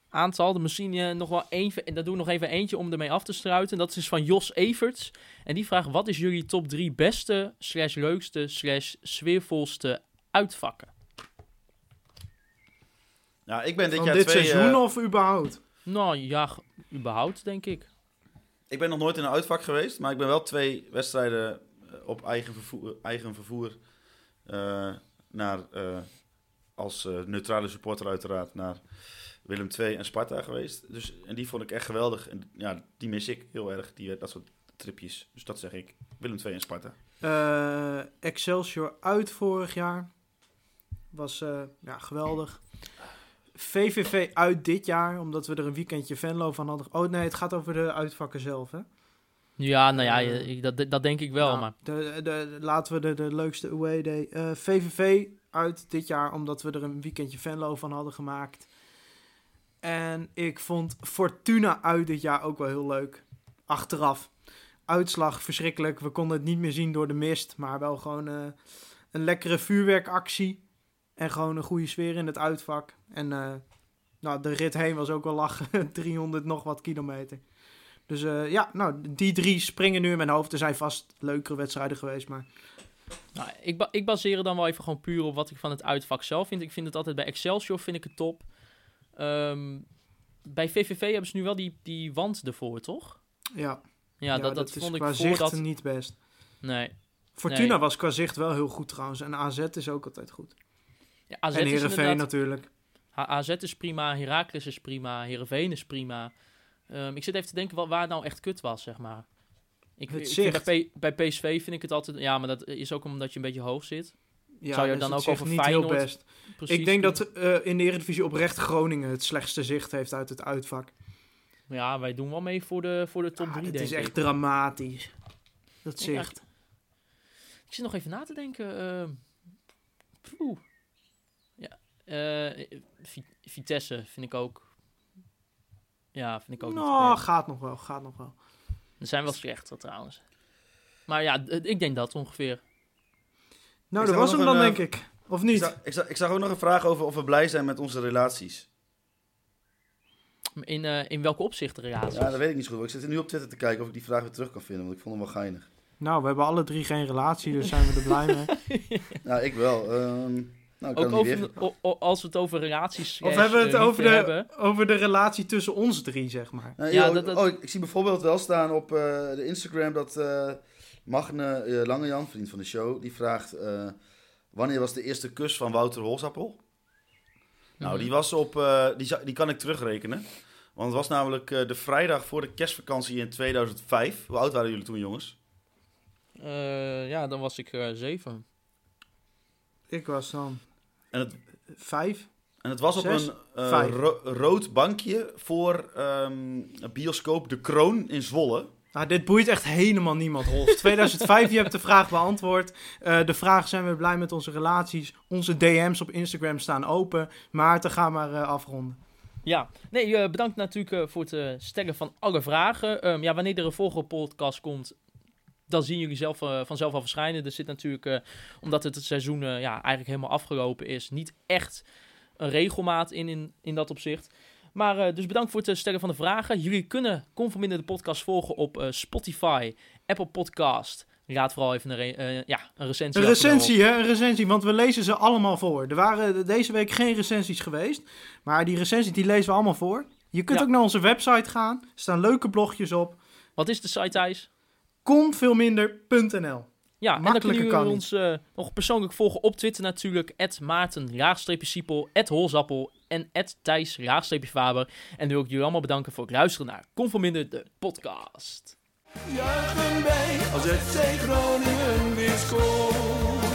aantal. Er misschien eh, nog wel één. En daar doen we nog even eentje om ermee af te struiten. Dat is van Jos Everts. En die vraagt: wat is jullie top 3 beste, slash leukste, slash sfeervolste uitvakken? Ja, ik ben dit Van jaar dit twee... seizoen eh, of überhaupt? Nou ja, überhaupt denk ik. Ik ben nog nooit in een uitvak geweest, maar ik ben wel twee wedstrijden eh, op eigen vervoer, eigen vervoer eh, naar, eh, als eh, neutrale supporter uiteraard, naar Willem II en Sparta geweest. Dus, en die vond ik echt geweldig. En ja, die mis ik heel erg, die, dat soort tripjes. Dus dat zeg ik, Willem II en Sparta. Eh, Excelsior uit vorig jaar. Was eh, ja, geweldig. VVV uit dit jaar, omdat we er een weekendje Venlo van hadden. Oh nee, het gaat over de uitvakken zelf, hè? Ja, nou ja, Eh, dat, dat denk ik wel. Nou, maar de, de, laten we de, de leukste away day. eh, VVV uit dit jaar, omdat we er een weekendje Venlo van hadden gemaakt. En ik vond Fortuna uit dit jaar ook wel heel leuk. Achteraf. Uitslag verschrikkelijk. We konden het niet meer zien door de mist. Maar wel gewoon eh, een lekkere vuurwerkactie. En gewoon een goede sfeer in het uitvak. En eh, nou, de rit heen was ook wel lachen. 300 nog wat kilometer. Dus eh, ja, nou, die drie springen nu in mijn hoofd. Er zijn vast leukere wedstrijden geweest, maar... Nou, ik, ba- ik baseer dan wel even gewoon puur op wat ik van het uitvak zelf vind. Ik vind het altijd bij Excelsior vind ik het top. Ehm, bij VVV hebben ze nu wel die, die wand ervoor, toch? Ja, Ja, dat, dat, vond ik qua zicht voordat... niet best. Nee. Fortuna Nee. was qua zicht wel heel goed trouwens. En AZ is ook altijd goed. Ja, AZ en inderdaad... natuurlijk. AZ is prima, Heracles is prima, Heerenveen is prima. Ehm, ik zit even te denken wat, waar het nou echt kut was, zeg maar. Ik, Het ik vind bij, P- bij PSV vind ik het altijd... Ja, maar dat is ook omdat je een beetje hoog zit. Ja, Zou je dus dan het ook over niet Feyenoord heel best. Precies. Ik denk dat eh, in de Eredivisie oprecht Groningen het slechtste zicht heeft uit het uitvak. Ja, wij doen wel mee voor de, voor de top Ah, 3, het denk is echt dramatisch. Dat zicht. Ik zit nog even na te denken. ehm, poeh. Ja, eh, Vi- Vitesse vind ik ook. Ja, vind ik ook niet. Nou, erg. gaat nog wel, gaat nog wel. Er zijn wel slechter trouwens. Maar ja, ik denk dat ongeveer. Nou, dat was hem dan, een, denk ik. Of Ik niet? zag, ik, zag, ik zag ook nog een vraag over of we blij zijn met onze relaties. In, eh, in welke opzichten relaties? Ja, dat weet ik niet zo goed. Ik zit nu op Twitter te kijken of ik die vraag weer terug kan vinden, want ik vond hem wel geinig. Nou, we hebben alle drie geen relatie, dus zijn we er blij mee. Nou, ik wel. Ehm, nou, Ook over, weer... o- o- als we het over relaties Of slash, hebben we het eh, over de, hebben. over de relatie tussen ons drie, zeg maar. Nou, Ja, joh, dat- dat- Oh, ik, ik zie bijvoorbeeld wel staan op eh, de Instagram dat eh, Magne eh, Langejan, vriend van de show, die vraagt... eh, wanneer was de eerste kus van Wouter Holsappel? Nou, Mhm. die was op... eh, die, die kan ik terugrekenen. Want het was namelijk eh, de vrijdag voor de kerstvakantie in 2005. Hoe oud waren jullie toen, jongens? Eh, ja, dan was ik eh, zeven. Ik was dan En het, vijf. en het was op een eh, ro- rood bankje voor ehm, een bioscoop De Kroon in Zwolle. Nou, dit boeit echt helemaal niemand, Rolf. 2005, je hebt de vraag beantwoord. Eh, de vraag, zijn we blij met onze relaties? Onze DM's op Instagram staan open. Maarten, ga maar eh, afronden. Ja, nee, bedankt natuurlijk voor het stellen van alle vragen. Ehm, ja, wanneer er een volgende podcast komt, dan zien jullie zelf, eh, vanzelf al verschijnen. Er zit natuurlijk, eh, omdat het, het seizoen eh, ja, eigenlijk helemaal afgelopen is, niet echt een regelmaat in, in, in dat opzicht. Maar dus bedankt voor het stellen van de vragen. Jullie kunnen Conforminder de podcast volgen op Spotify, Apple Podcast. Laat vooral even een, re- ja, een recensie Een recensie, hè? Een recensie, want we lezen ze allemaal voor. Er waren deze week geen recensies geweest. Maar die recensies, die lezen we allemaal voor. Je kunt Ja. ook naar onze website gaan. Er staan leuke blogjes op. Wat is de site, Thijs? Konveelminder.nl Ja, en dan kunnen ons eh, nog persoonlijk volgen op Twitter natuurlijk. Maarten, laagstreepje Siepel, Holzappel en Thijs, laagstreepje Faber. En dan wil ik jullie allemaal bedanken voor het luisteren naar Conforminder, de podcast. Juichen wij als FC Groningen weer scoort.